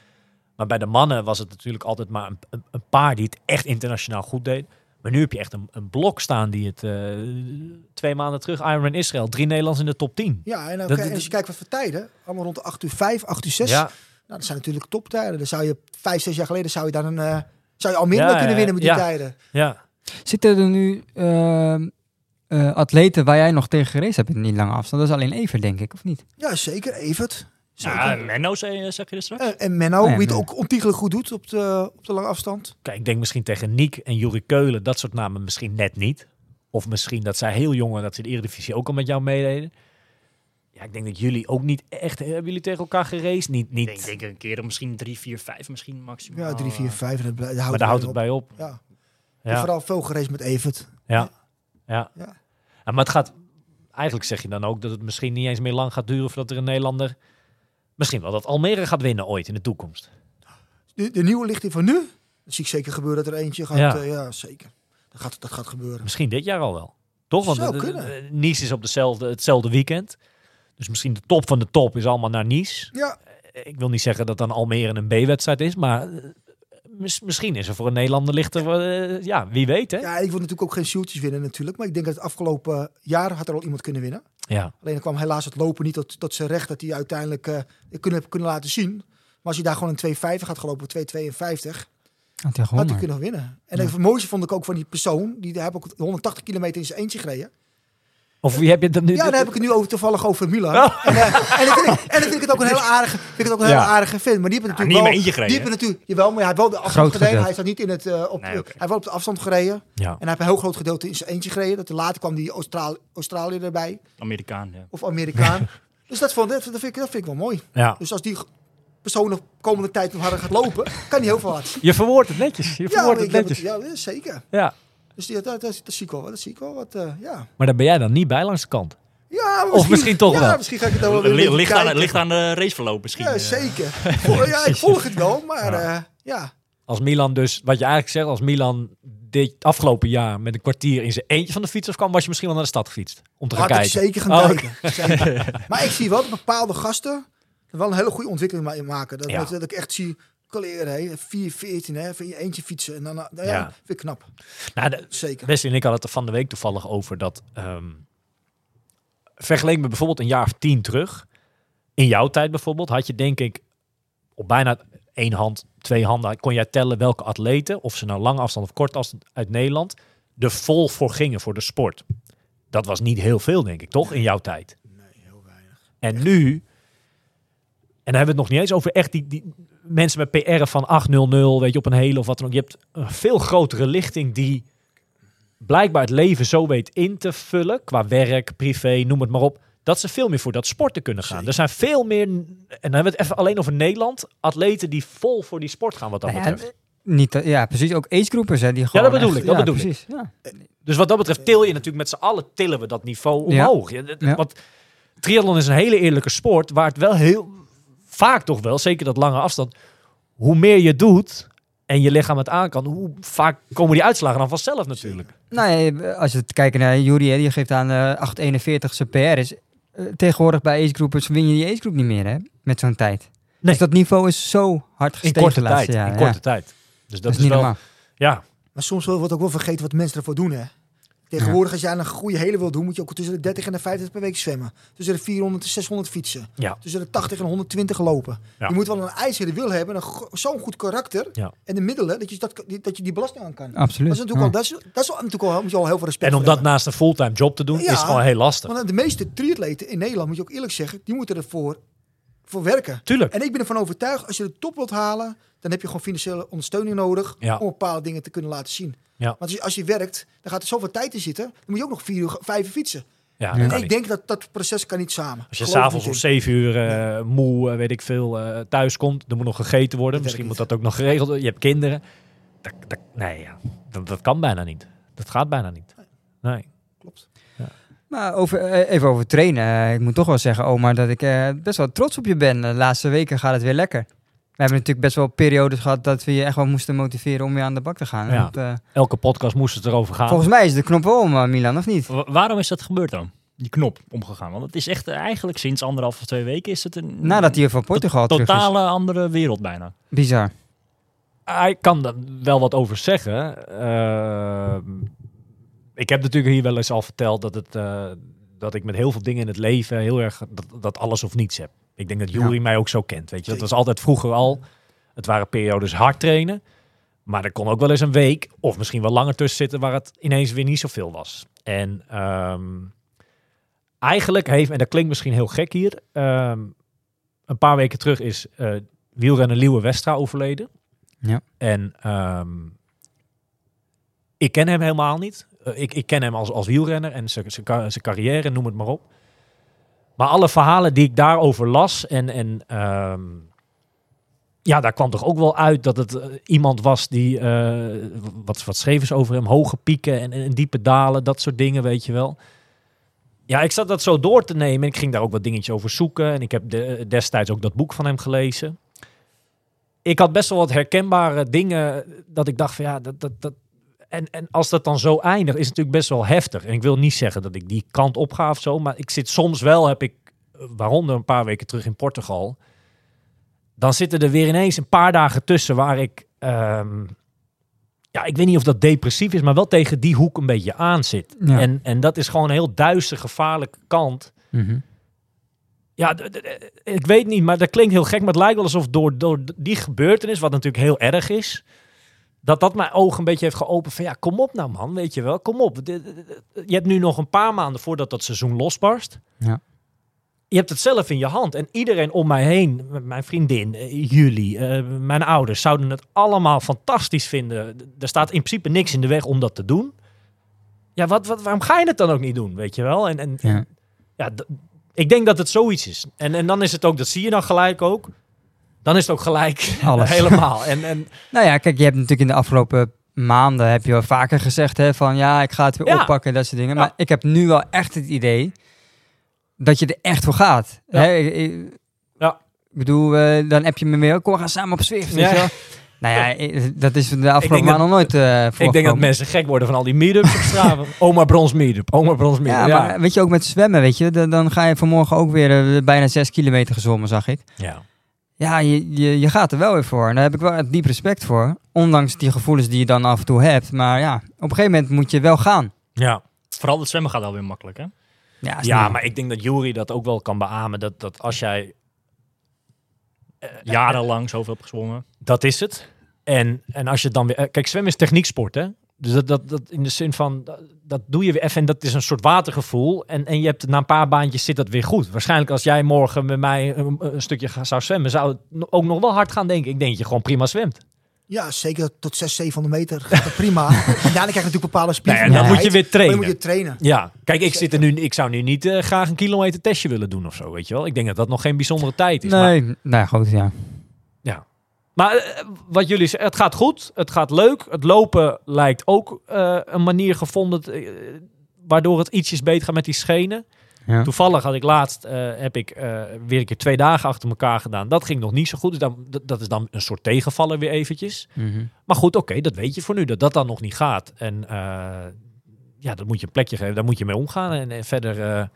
Maar bij de mannen was het natuurlijk altijd maar een, een, een paar die het echt internationaal goed deed. Maar nu heb je echt een, een blok staan die het eh, twee maanden terug, Ironman Israël, drie Nederlands in de top 10. Ja, en, ook, Dat- en als je kijkt wat voor tijden, allemaal rond de 8 uur 5, 8 uur 6. Ja, Nou, dat zijn natuurlijk toptijden. Dan zou je vijf, zes jaar geleden zou je dan een, eh, zou je al minder Ja, kunnen winnen met die ja. tijden. ja. Zitten er nu ehm, eh, atleten waar jij nog tegen gereden hebt in die lange afstand? Dat is alleen even, denk ik, of niet? Ja, zeker. Evert. Zeker. Ja, Menno, zeg je dus straks? en, en Menno, wie het nee. ook ontiegelijk goed doet op de, op de lange afstand. Kijk, ik denk misschien tegen Niek en Juri Keulen, dat soort namen misschien net niet. Of misschien dat zij heel jong en dat ze de Eredivisie ook al met jou meededen. Ja, ik denk dat jullie ook niet echt... Hebben jullie tegen elkaar geraced? Niet, niet, Ik denk een keer misschien 3, 4, 5 misschien maximaal. Ja, 3, 4, 5. En dat, blij- daar houdt maar daar houdt het op. bij op. Ja. Ja. En vooral veel gereisd met Evert. Ja. Ja. Ja. Ja, maar het gaat... Eigenlijk zeg je dan ook dat het misschien niet eens meer lang gaat duren... voordat er een Nederlander... Misschien wel dat Almere gaat winnen ooit in de toekomst. De, de nieuwe lichting van nu, dat zie ik zeker gebeuren dat er eentje gaat. Ja. Ja, ja zeker. Dat gaat, dat gaat gebeuren. Misschien dit jaar al wel. Toch? Want Zou de- de- Nice is op dezelfde, hetzelfde weekend. Dus misschien de top van de top is allemaal naar Nice. Ja, Ik wil niet zeggen dat dan Almere een B-wedstrijd is, maar eh, mis- misschien is er voor een Nederlander lichter. eh, ja, wie weet hè? ja, ik wil natuurlijk ook geen shootjes winnen natuurlijk. Maar ik denk dat het afgelopen jaar had er al iemand kunnen winnen. Ja. Alleen kwam helaas het lopen niet tot, tot zijn recht dat hij uiteindelijk eh, kunnen, kunnen laten zien. Maar als hij daar gewoon een 2,50 gaat gelopen, 2,52, Had hij had hij gewonnen. kunnen winnen. En het mooiste vond ik ook van die persoon, die heb ook 180 kilometer in zijn eentje gereden. Of wie heb je dan nu? Ja, daar heb ik het nu over, toevallig over Milan. Oh. En, eh, en, dan vind ik, en dan vind ik het ook een heel aardige, vind ik het ook een Ja. heel aardige film. Maar die hebben Ja, natuurlijk niet in wel, mijn eentje gereden, Die hebben natuurlijk, jawel, maar hij heeft wel de afstand Groot gereden. gedeelte. Hij staat niet in het, eh, op, Nee, de- oké. hij heeft wel op de afstand gereden. Ja. En hij heeft een heel groot gedeelte in zijn eentje gereden. Dat later kwam die Australië, Australië erbij, Amerikaan, ja. of Amerikaan. dus dat, vond, dat, vind ik, dat vind ik wel mooi. ja. Dus als die persoon de komende tijd nog harder gaat lopen, kan hij heel veel zien. Je verwoordt het netjes. Je Ja, verwoordt het netjes. het, ja, zeker. Ja. Dus die, dat, dat, dat zie ik wel. Dat zie ik wel wat, eh, ja. Maar daar ben jij dan niet bij langs de kant. ja Of misschien toch ja, wel. misschien ga ik het dan wel weer een Ligt, aan, ligt aan de raceverloop misschien. Ja, eh. zeker. Ja, ik volg het wel, maar Ja. ja. ja. Als Milan dus, wat je eigenlijk zegt, als Milan dit afgelopen jaar met een kwartier in zijn eentje van de fiets kwam, was je misschien wel naar de stad gefietst. Om te gaan kijken. zeker gaan Oh, kijken. Zeker. Maar ik zie wel dat bepaalde gasten er wel een hele goede ontwikkeling ma- maken. Dat, Ja. dat, dat ik echt zie, kaleren, hè, 4, 14, hè, van je eentje fietsen. En dan, nou, ja, ik knap. Nou, de- Zeker. Wesley en ik hadden het er van de week toevallig over dat. ehm vergeleken met bijvoorbeeld een jaar of tien terug. In jouw tijd bijvoorbeeld had je denk ik op bijna één hand, twee handen kon jij tellen welke atleten, of ze nou lange afstand of korte afstand uit Nederland, er vol voor gingen voor de sport. Dat was niet heel veel, denk ik, toch? In jouw tijd. Nee, heel weinig. En nu, en dan hebben we het nog niet eens over echt die, die mensen met PR van 800, weet je, op een hele of wat dan ook. Je hebt een veel grotere lichting die blijkbaar het leven zo weet in te vullen, qua werk, privé, noem het maar op, dat ze veel meer voor dat sporten kunnen gaan. Zeker. Er zijn veel meer, en dan hebben we het even alleen over Nederland, atleten die vol voor die sport gaan wat dat Nou ja, betreft. Niet, eh, ja, precies. Ook agegroepers, hè. Die gewoon dat bedoel echt- ik, dat ja, bedoel ik. Ja. Dus wat dat betreft til je natuurlijk met z'n allen tillen we dat niveau Ja. omhoog. Ja. Ja. Want triathlon is een hele eerlijke sport waar het wel heel vaak toch wel, zeker dat lange afstand, hoe meer je doet en je lichaam het aan kan, hoe vaak komen die uitslagen dan vanzelf natuurlijk. Nou, ja, als je het kijkt naar Jury, die geeft aan eh 841 zijn PR is. eh, tegenwoordig bij agegroepers win je die agegroep niet meer, hè? Met zo'n tijd. Nee. Dus dat niveau is zo hard In gestegen korte de laatste tijd. jaren. in korte ja. tijd. Dus dat, Dat is is niet wel, normaal. ja, Maar soms wordt ook wel vergeten wat mensen ervoor doen, hè. Tegenwoordig, als jij een goede hele wilt doen, moet je ook tussen de 30 en de 50 per week zwemmen. Tussen de 400 en 600 fietsen. Ja. Tussen de 80 en 120 lopen. Ja. Je moet wel een ijzeren wil hebben, zo'n goed karakter Ja. en de middelen dat je, dat, die- dat je die belasting aan kan. Absoluut. Dat is natuurlijk Ja. al, dat is, dat is natuurlijk al, moet je al heel veel respect En om dat hebben. naast een fulltime job te doen, Ja. is gewoon heel lastig. Want de meeste triatleten in Nederland, moet je ook eerlijk zeggen, die moeten ervoor voor werken. Tuurlijk. En ik ben ervan overtuigd, als je de top wilt halen, dan heb je gewoon financiële ondersteuning nodig Ja. om bepaalde dingen te kunnen laten zien. Ja. Want als je, als je werkt, dan gaat er zoveel tijd in zitten, dan moet je ook nog vier uur, vijf uur fietsen. Ja, En ik niet. denk dat dat proces kan niet samen. Als je s'avonds om zeven uur eh, moe, eh, weet ik veel, eh, thuis komt, er moet nog gegeten worden. Dat Misschien moet dat ook nog geregeld worden. Je hebt kinderen. Dat, dat, nee, ja. dat, dat kan bijna niet. Dat gaat bijna niet. Nee. Klopt. Maar over, even over trainen. Ik moet toch wel zeggen, Omar, dat ik eh, best wel trots op je ben. De laatste weken gaat het weer lekker. We hebben natuurlijk best wel periodes gehad dat we je echt wel moesten motiveren om weer aan de bak te gaan. Ja. Want, eh, Elke podcast moest het erover gaan. volgens mij is de knop wel om, eh, Milan, of niet? Wa- waarom is dat gebeurd dan? Die knop omgegaan. Want het is echt eh, eigenlijk sinds anderhalf of twee weken is het een Nadat hij van Portugal terug is. totale andere wereld bijna. Bizar. Hij kan er wel wat over zeggen. Ehm, ik heb natuurlijk hier wel eens al verteld dat, het, eh, dat ik met heel veel dingen in het leven heel erg dat, dat alles of niets heb. Ik denk dat Jury mij ook zo kent. Weet je, dat was altijd vroeger al. Het waren periodes hard trainen. Maar er kon ook wel eens een week of misschien wel langer tussen zitten waar het ineens weer niet zoveel was. En ehm, eigenlijk heeft, en dat klinkt misschien heel gek hier, ehm, een paar weken terug is eh wielrenner Liewe Westra overleden. Ja. En ehm, ik ken hem helemaal niet. Eh, ik, ik ken hem als, als wielrenner en zijn carrière, noem het maar op. Maar alle verhalen die ik daarover las en, en ehm, ja, daar kwam toch ook wel uit dat het eh, iemand was die, eh, wat, wat schreven ze over hem, hoge pieken en, diepe dalen, dat soort dingen, weet je wel. Ja, ik zat dat zo door te nemen en ik ging daar ook wat dingetjes over zoeken. En ik heb de- destijds ook dat boek van hem gelezen. Ik had best wel wat herkenbare dingen dat ik dacht van ja, dat, dat, dat, en, en als dat dan zo eindigt, is het natuurlijk best wel heftig. En ik wil niet zeggen dat ik die kant op ga of zo, maar ik zit soms wel, heb ik, waaronder een paar weken terug in Portugal, dan zitten er weer ineens een paar dagen tussen waar ik, ehm, ja, ik weet niet of dat depressief is, maar wel tegen die hoek een beetje aan zit. Ja. En, en dat is gewoon een heel duister, gevaarlijke kant. Mhm. Ja, ik weet niet, maar dat klinkt heel gek. Maar het lijkt wel alsof door, door die gebeurtenis, wat natuurlijk heel erg is, dat dat mijn ogen een beetje heeft geopend van ja, kom op nou man, weet je wel, kom op. Je hebt nu nog een paar maanden voordat dat seizoen losbarst. Ja. Je hebt het zelf in je hand. En iedereen om mij heen, mijn vriendin, eh, jullie, eh, mijn ouders, zouden het allemaal fantastisch vinden. Er staat in principe niks in de weg om dat te doen. Ja, wat, wat, waarom ga je het dan ook niet doen, weet je wel? En, en, Ja. ik denk dat het zoiets is. En, en dan is het ook, dat zie je dan gelijk ook. Dan is het ook gelijk Alles. helemaal. En, en Nou ja, kijk, je hebt natuurlijk in de afgelopen maanden heb je wel vaker gezegd hè, van ja, ik ga het weer Ja. oppakken en dat soort dingen. Ja. Maar ik heb nu wel echt het idee dat je er echt voor gaat. Ja. Hè, ik, ik- Ja. ik bedoel, eh, dan heb je me weer, kom we gaan samen op Zwift. weet Ja. je. Nou ja, dat is de afgelopen maanden nog nooit eh ik denk dat mensen gek worden van al die meetups op straat. Oma Brons meetup, Oma Brons meetup. Ja, Ja, maar weet je, ook met zwemmen, weet je, dan, dan ga je vanmorgen ook weer eh, bijna zes kilometer gezwommen, zag ik. ja. Ja, je, je, je gaat er wel weer voor. En daar heb ik wel diep respect voor. Ondanks die gevoelens die je dan af en toe hebt. Maar ja, op een gegeven moment moet je wel gaan. ja. Vooral het zwemmen gaat wel weer makkelijk, hè? Ja, ja maar ik denk dat Jury dat ook wel kan beamen. Dat, dat als jij... Jarenlang zoveel heb gezwommen. Dat is het. En, en als je dan weer... eh, Kijk, zwemmen is technieksport, hè? Dus dat, dat, dat in de zin van, dat, dat doe je weer even en dat is een soort watergevoel. En, en je hebt na een paar baantjes zit dat weer goed. Waarschijnlijk als jij morgen met mij een, een stukje zou zwemmen, zou het ook nog wel hard gaan denken. Ik denk dat je gewoon prima zwemt. Ja, zeker tot 600, 700 meter gaat dat prima. en daarna krijg je natuurlijk bepaalde Nee, spieren. en dan moet je weer Maar trainen. dan moet je trainen. Ja, kijk, ik, zit er nu, ik zou nu niet eh, graag een kilometer testje willen doen of zo, weet je wel. Ik denk dat dat nog geen bijzondere tijd is. Maar, Nee, nou ja, goed, ja. Maar eh, wat jullie zeggen, het gaat goed, het gaat leuk. Het lopen lijkt ook eh, een manier gevonden, eh, waardoor het ietsjes beter gaat met die schenen. ja. Toevallig had ik laatst, heb ik weer een keer twee dagen achter elkaar gedaan. Dat ging nog niet zo goed, dus dan, dat, is dan een soort tegenvaller weer eventjes. Mhm. Maar goed, oké, dat weet je voor nu, dat dat dan nog niet gaat. En ja, dat moet je een plekje geven, daar moet je mee omgaan. En, en verder...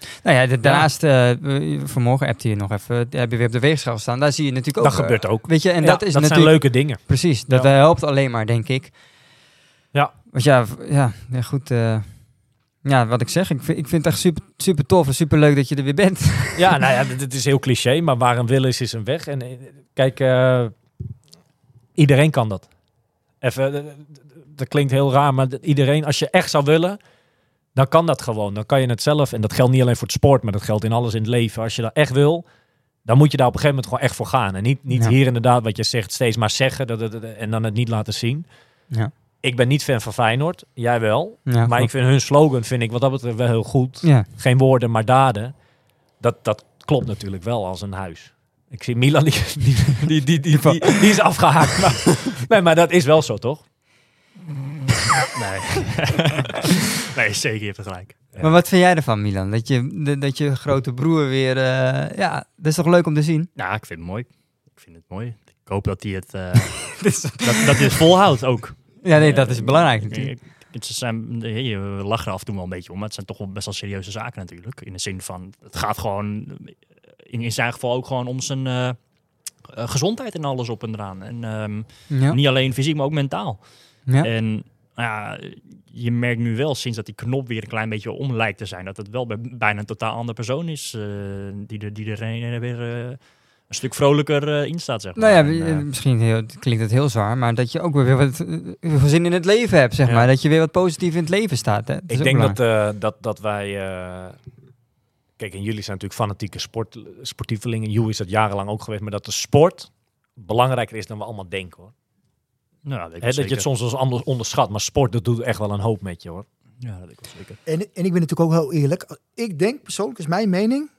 eh, Nou ja, de- daarnaast, eh, we- vanmorgen heb je nog even, heb je weer op de weegschaal staan. Daar zie je natuurlijk ook. Dat eh, gebeurt ook. Weet je, en ja, dat is zijn natuurlijk, leuke dingen. precies, dat Ja. eh, helpt alleen maar, denk ik. Ja. Want ja, ja, ja goed. eh, Ja, wat ik zeg, ik vind, ik vind het echt super, super tof en super leuk dat je er weer bent. Ja, nou ja, dit is heel cliché, maar waar een wil is, is een weg. En eh, kijk, eh, iedereen kan dat. Even, eh, dat klinkt heel raar, maar iedereen, als je echt zou willen, dan kan dat gewoon. Dan kan je het zelf, en dat geldt niet alleen voor het sport, maar dat geldt in alles in het leven. Als je dat echt wil, dan moet je daar op een gegeven moment gewoon echt voor gaan. En niet, niet Ja. hier inderdaad, wat je zegt, steeds maar zeggen dat, het- en dan het niet laten zien. Ja. Ik ben niet fan van Feyenoord, jij wel. Ja, maar ik vind hun slogan, vind ik wat dat betreft wel heel goed Ja, geen woorden, maar daden. Dat, dat klopt natuurlijk wel als een huis. Ik zie Milan, die, die, die, die, die, die, die is afgehaakt. Maar, nee, maar dat is wel zo, toch? Nee. nee, zeker, je hebt gelijk. maar wat vind jij ervan, Milan? Dat je, de- dat je grote broer weer... eh, ja, dat is toch leuk om te zien? Ja, ik vind het mooi. Ik vind het mooi. Ik hoop dat hij het, eh, dat, dat hij het volhoudt ook. Ja, nee, dat is belangrijk natuurlijk. Eh, Het zijn, eh, je lachen er af en toe wel een beetje om, maar het zijn toch wel best wel serieuze zaken natuurlijk. In de zin van, het gaat gewoon, eh, in, in zijn geval ook gewoon om zijn eh, eh, gezondheid en alles op en eraan. En ehm, Ja. niet alleen fysiek, maar ook mentaal. Ja. En ja, je merkt nu wel sinds dat die knop weer een klein beetje om lijkt te zijn, dat het wel bij, bijna een totaal andere persoon is eh, die, er, die er weer eh, een stuk vrolijker eh, in staat, zeg maar. Nou ja, En, eh, eh, misschien heel, klinkt het heel zwaar, maar dat je ook weer wat eh, veel zin in het leven hebt, zeg Ja. maar. Dat je weer wat positief in het leven staat. Hè? Ik denk dat, belangrijk. eh, dat, dat wij... eh, kijk, en jullie zijn natuurlijk fanatieke sport, sportievelingen. Joe is dat jarenlang ook geweest. Maar dat de sport belangrijker is dan we allemaal denken, hoor. Nou, dat, Hè, je het soms als anders onderschat. Maar sport, dat doet echt wel een hoop met je, hoor. Ja, dat ik wel zeker. En, en ik ben natuurlijk ook heel eerlijk. Ik denk persoonlijk, is mijn mening,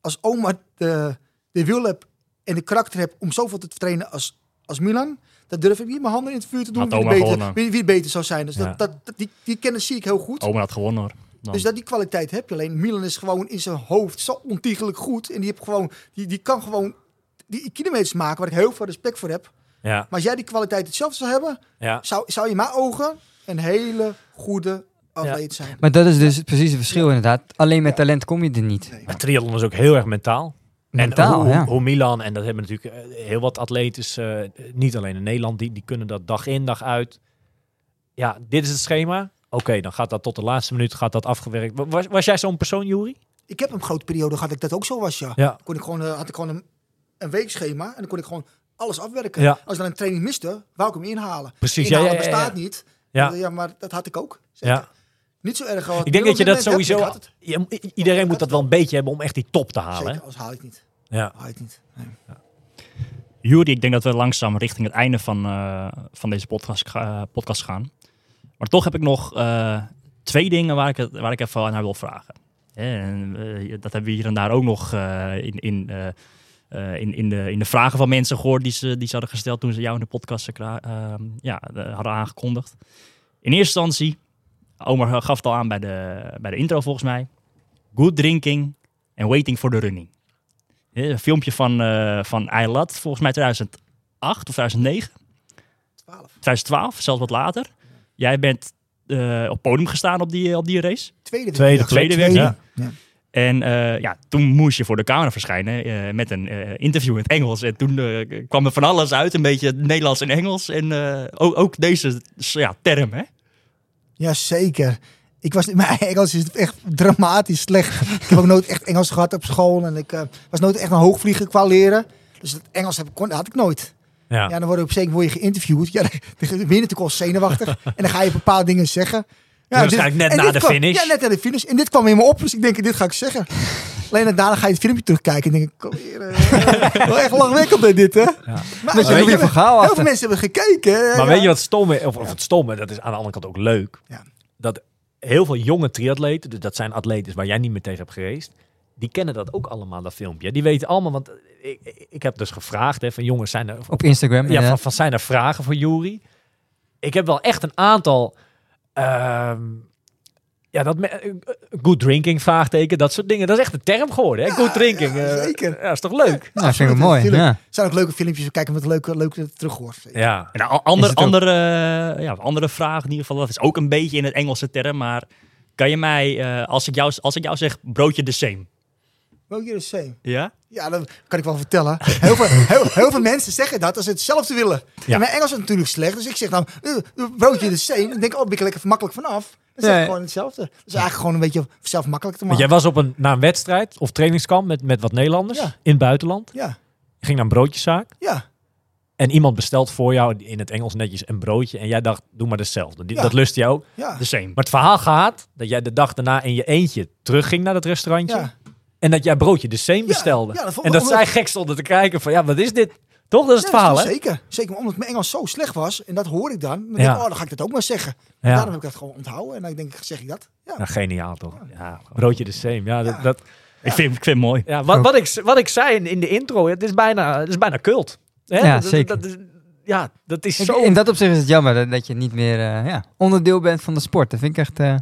als oma de, de wil heb en de karakter heb om zoveel te trainen als, als Milan, dan durf ik niet mijn handen in het vuur te doen Had wie, oma beter, gewonnen. wie, wie beter zou zijn. Dus Ja. dat, dat, dat- die, die kennis zie ik heel goed. Oma had gewonnen hoor. Dan. Dus dat die kwaliteit heb je alleen. Milan is gewoon in zijn hoofd zo ontiegelijk goed. En die, heeft gewoon, die, die kan gewoon die kilometers maken waar ik heel veel respect voor heb. Ja, Maar als jij die kwaliteit hetzelfde zou hebben, ja. zou, zou je in mijn ogen een hele goede atleet zijn. Maar dat is dus precies het verschil inderdaad. Alleen met talent kom je er niet. Nee. Maar triathlon is ook heel erg mentaal. Mentaal, en hoe, ja. hoe Milan, en dat hebben natuurlijk eh, heel wat atleten, eh, niet alleen in Nederland, die, die kunnen dat dag in, dag uit. Ja, dit is het schema. Oké, dan gaat dat tot de laatste minuut gaat dat afgewerkt. Wa- Was, was jij zo'n persoon, Juri? Ik heb een grote periode gehad dat ik dat ook zo was, ja. Ja. Kon ik gewoon, eh, had ik gewoon een, een weekschema en dan kon ik gewoon alles afwerken. Ja. Als ik dan een training miste, wou ik hem inhalen. Precies, ja, Inhalen ja, ja, ja. bestaat niet. Ja. Ja. maar dat had ik ook. Zeker. Ja. Niet zo erg. als Ik denk dat je dat hebt, sowieso... iedereen moet dat wel een beetje hebben om echt die top te halen. Zeker, anders haal ik het niet. Ja. Haal ik het niet. Nee. Jury, ik denk dat we langzaam richting het einde van, eh, van deze podcast, ga- podcast gaan. Maar toch heb ik nog eh, twee dingen waar ik, het, waar ik even naar wil vragen. En, eh, dat hebben we hier en daar ook nog eh, in, in, eh, in, in, de, in de vragen van mensen gehoord die ze, die ze hadden gesteld toen ze jou in de podcast ehm, ja, hadden aangekondigd. In eerste instantie, Omer gaf het al aan bij de, bij de intro volgens mij. Good drinking and waiting for the running. Ja, Een filmpje van, eh van Eilat, volgens mij 2008 of 2009. 12. 2012, zelfs wat later. Jij bent eh, op podium gestaan op die, op die race. Tweede, Tweede, week. tweede Tweede. week, Ja. En eh, ja, toen moest je voor de camera verschijnen eh, met een eh, interview in het Engels. En toen kwam er van alles uit, een beetje Nederlands en Engels. En eh, ook, ook deze ja, term, hè? Ja, zeker. Ik was, mijn Engels is echt dramatisch slecht. ik heb ook nooit echt Engels gehad op school. En ik was nooit echt een hoogvlieger qua leren. Dus het Engels heb kon, had ik nooit. Ja. Ja, dan word je op zeker word je geïnterviewd. Ja, dan dan ben je natuurlijk al zenuwachtig. en dan ga je bepaalde dingen zeggen. Ja, waarschijnlijk net na de kwam- finish. Ja, net na de finish. En dit kwam in me op. Dus ik denk, dit ga ik zeggen. Alleen daarna ga je het filmpje terugkijken. En denk ik, kom hier. eh, wel echt lachwekkend hè, dit, hè? Maar, Dat je heel veel- achter. mensen hebben gekeken. Maar Ja. weet je wat stom is? Of, of het stomme, dat is aan de andere kant ook leuk. Ja. Dat heel veel jonge triatleten, dus dat zijn atleten waar jij niet meer tegen hebt gereisd, die kennen dat ook allemaal, dat filmpje. Die weten allemaal, want ik, ik- heb dus gevraagd hè, van jongens, zijn er, Op Instagram. ja, van zijn er vragen voor Jury? Ik heb wel echt een aantal, ehm, ja, dat eh, good drinking, vraagteken, dat soort dingen. Dat is echt een term geworden, hè? Ja, good drinking. ja, eh, zeker. Ja, is toch leuk? Nou, vind ik mooi. Ja. Er zijn ook leuke filmpjes. We kijken met leuke, leuke terughoort. Ja. En een a- ander, andere, ja, andere vraag in ieder geval, dat is ook een beetje in het Engelse term, maar kan je mij, eh, als, ik jou, als ik jou zeg broodje de same, Hier is same. ja? Ja, dat kan ik wel vertellen. Heel veel, heel, heel veel mensen zeggen dat als ze hetzelfde willen. Ja. En mijn Engels is natuurlijk slecht. Dus ik zeg dan, eh, broodje de same. Dan denk ik, oh, ben ik er lekker makkelijk vanaf. is echt ja. gewoon hetzelfde. Dat is eigenlijk gewoon een beetje zelf makkelijk te Want maken. jij was op een, na een wedstrijd of trainingskamp met, met wat Nederlanders Ja. in het buitenland. Ja, Je ging naar een broodjeszaak. ja, En iemand bestelt voor jou in het Engels netjes een broodje. En jij dacht, doe maar hetzelfde. Ja. Dat lust je ook. ja. De same. Maar het verhaal gaat dat jij de dag daarna in je eentje terugging naar dat restaurantje. ja. En dat jij broodje de same bestelde. ja, dat vond en dat omdat- zij gek stonden te kijken van, ja, wat is dit? Toch? Dat is het Ja, verhaal, hè? Zeker. Zeker, maar omdat mijn Engels zo slecht was. En dat hoor ik dan. Dan denk ik, oh, dan ga ik dat ook maar zeggen. Ja. Daarom heb ik dat gewoon onthouden. En dan denk ik, zeg ik dat? Ja. Nou, geniaal toch? Ja, broodje de same. Ja, dat, dat, Ik, vind, ik vind het mooi. ja wat, wat, ik, wat ik zei in, in de intro, het is bijna, het is bijna cult. Hè? Ja, Dat- zeker. Dat, ja, dat is Ik- zo... in dat opzicht is het jammer dat, dat je niet meer eh, ja, onderdeel bent van de sport. Dat vind ik echt... eh,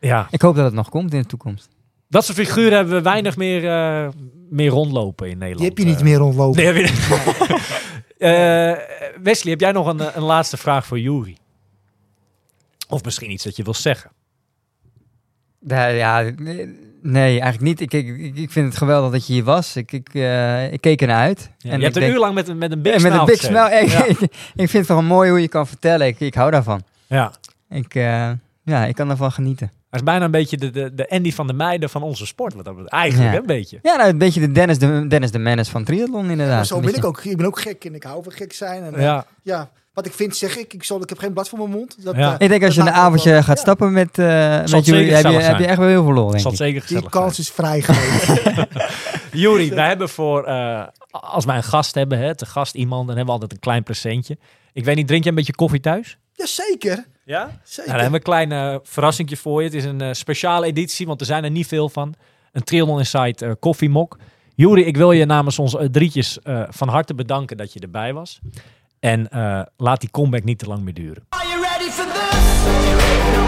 Ja, ik hoop dat het nog komt in de toekomst. Dat soort figuren hebben we weinig meer, eh, meer rondlopen in Nederland. Die heb je niet Eh, meer rondlopen. Nee, heb je Eh, Wesley, heb jij nog een, een laatste vraag voor Jury? Of misschien iets dat je wil zeggen? Ja, ja, nee, nee, eigenlijk niet. Ik, ik, ik- vind het geweldig dat je hier was. Ik, ik, eh, ik keek ernaar uit. Ja, En je hebt een denk- uur lang met, een- met een big Ja, met een smile big smile. Ik, Ja. ik, ik vind het wel mooi hoe je kan vertellen. Ik, ik hou daarvan. ja. Ik, eh, ja, ik kan ervan genieten. Hij is bijna een beetje de, de, de Andy van de meiden van onze sport. Wat dat betreft. Eigenlijk Ja. een beetje. Ja, nou, een beetje de Dennis de, Dennis de Menace van triathlon inderdaad. zo ben ik ook. Ik ben ook gek en ik hou van gek zijn. En, eh, ja. Ja. wat ik vind zeg ik. Ik, zal, ik heb geen blad voor mijn mond. Dat, Ja. eh, Ik denk als je een avondje wel- gaat ja. stappen met, eh met jullie, heb je, heb je echt wel heel veel lol, denk Zal ik. zeker Die kans zijn. is vrij geweest. Jury, wij hebben voor... eh, als wij een gast hebben, hè, te gast iemand, dan hebben we altijd een klein presentje. Ik weet niet, drink je een beetje koffie thuis? Jazeker. Ja? Nou, Zeker. dan hebben we een klein eh verrassingje voor je. Het is een eh, speciale editie, want er zijn er niet veel van. Een Triathlon Insight eh koffiemok. Jury, ik wil je namens ons drietjes eh, van harte bedanken dat je erbij was. En eh, laat die comeback niet te lang meer duren. Are you ready for this? Are you ready for this?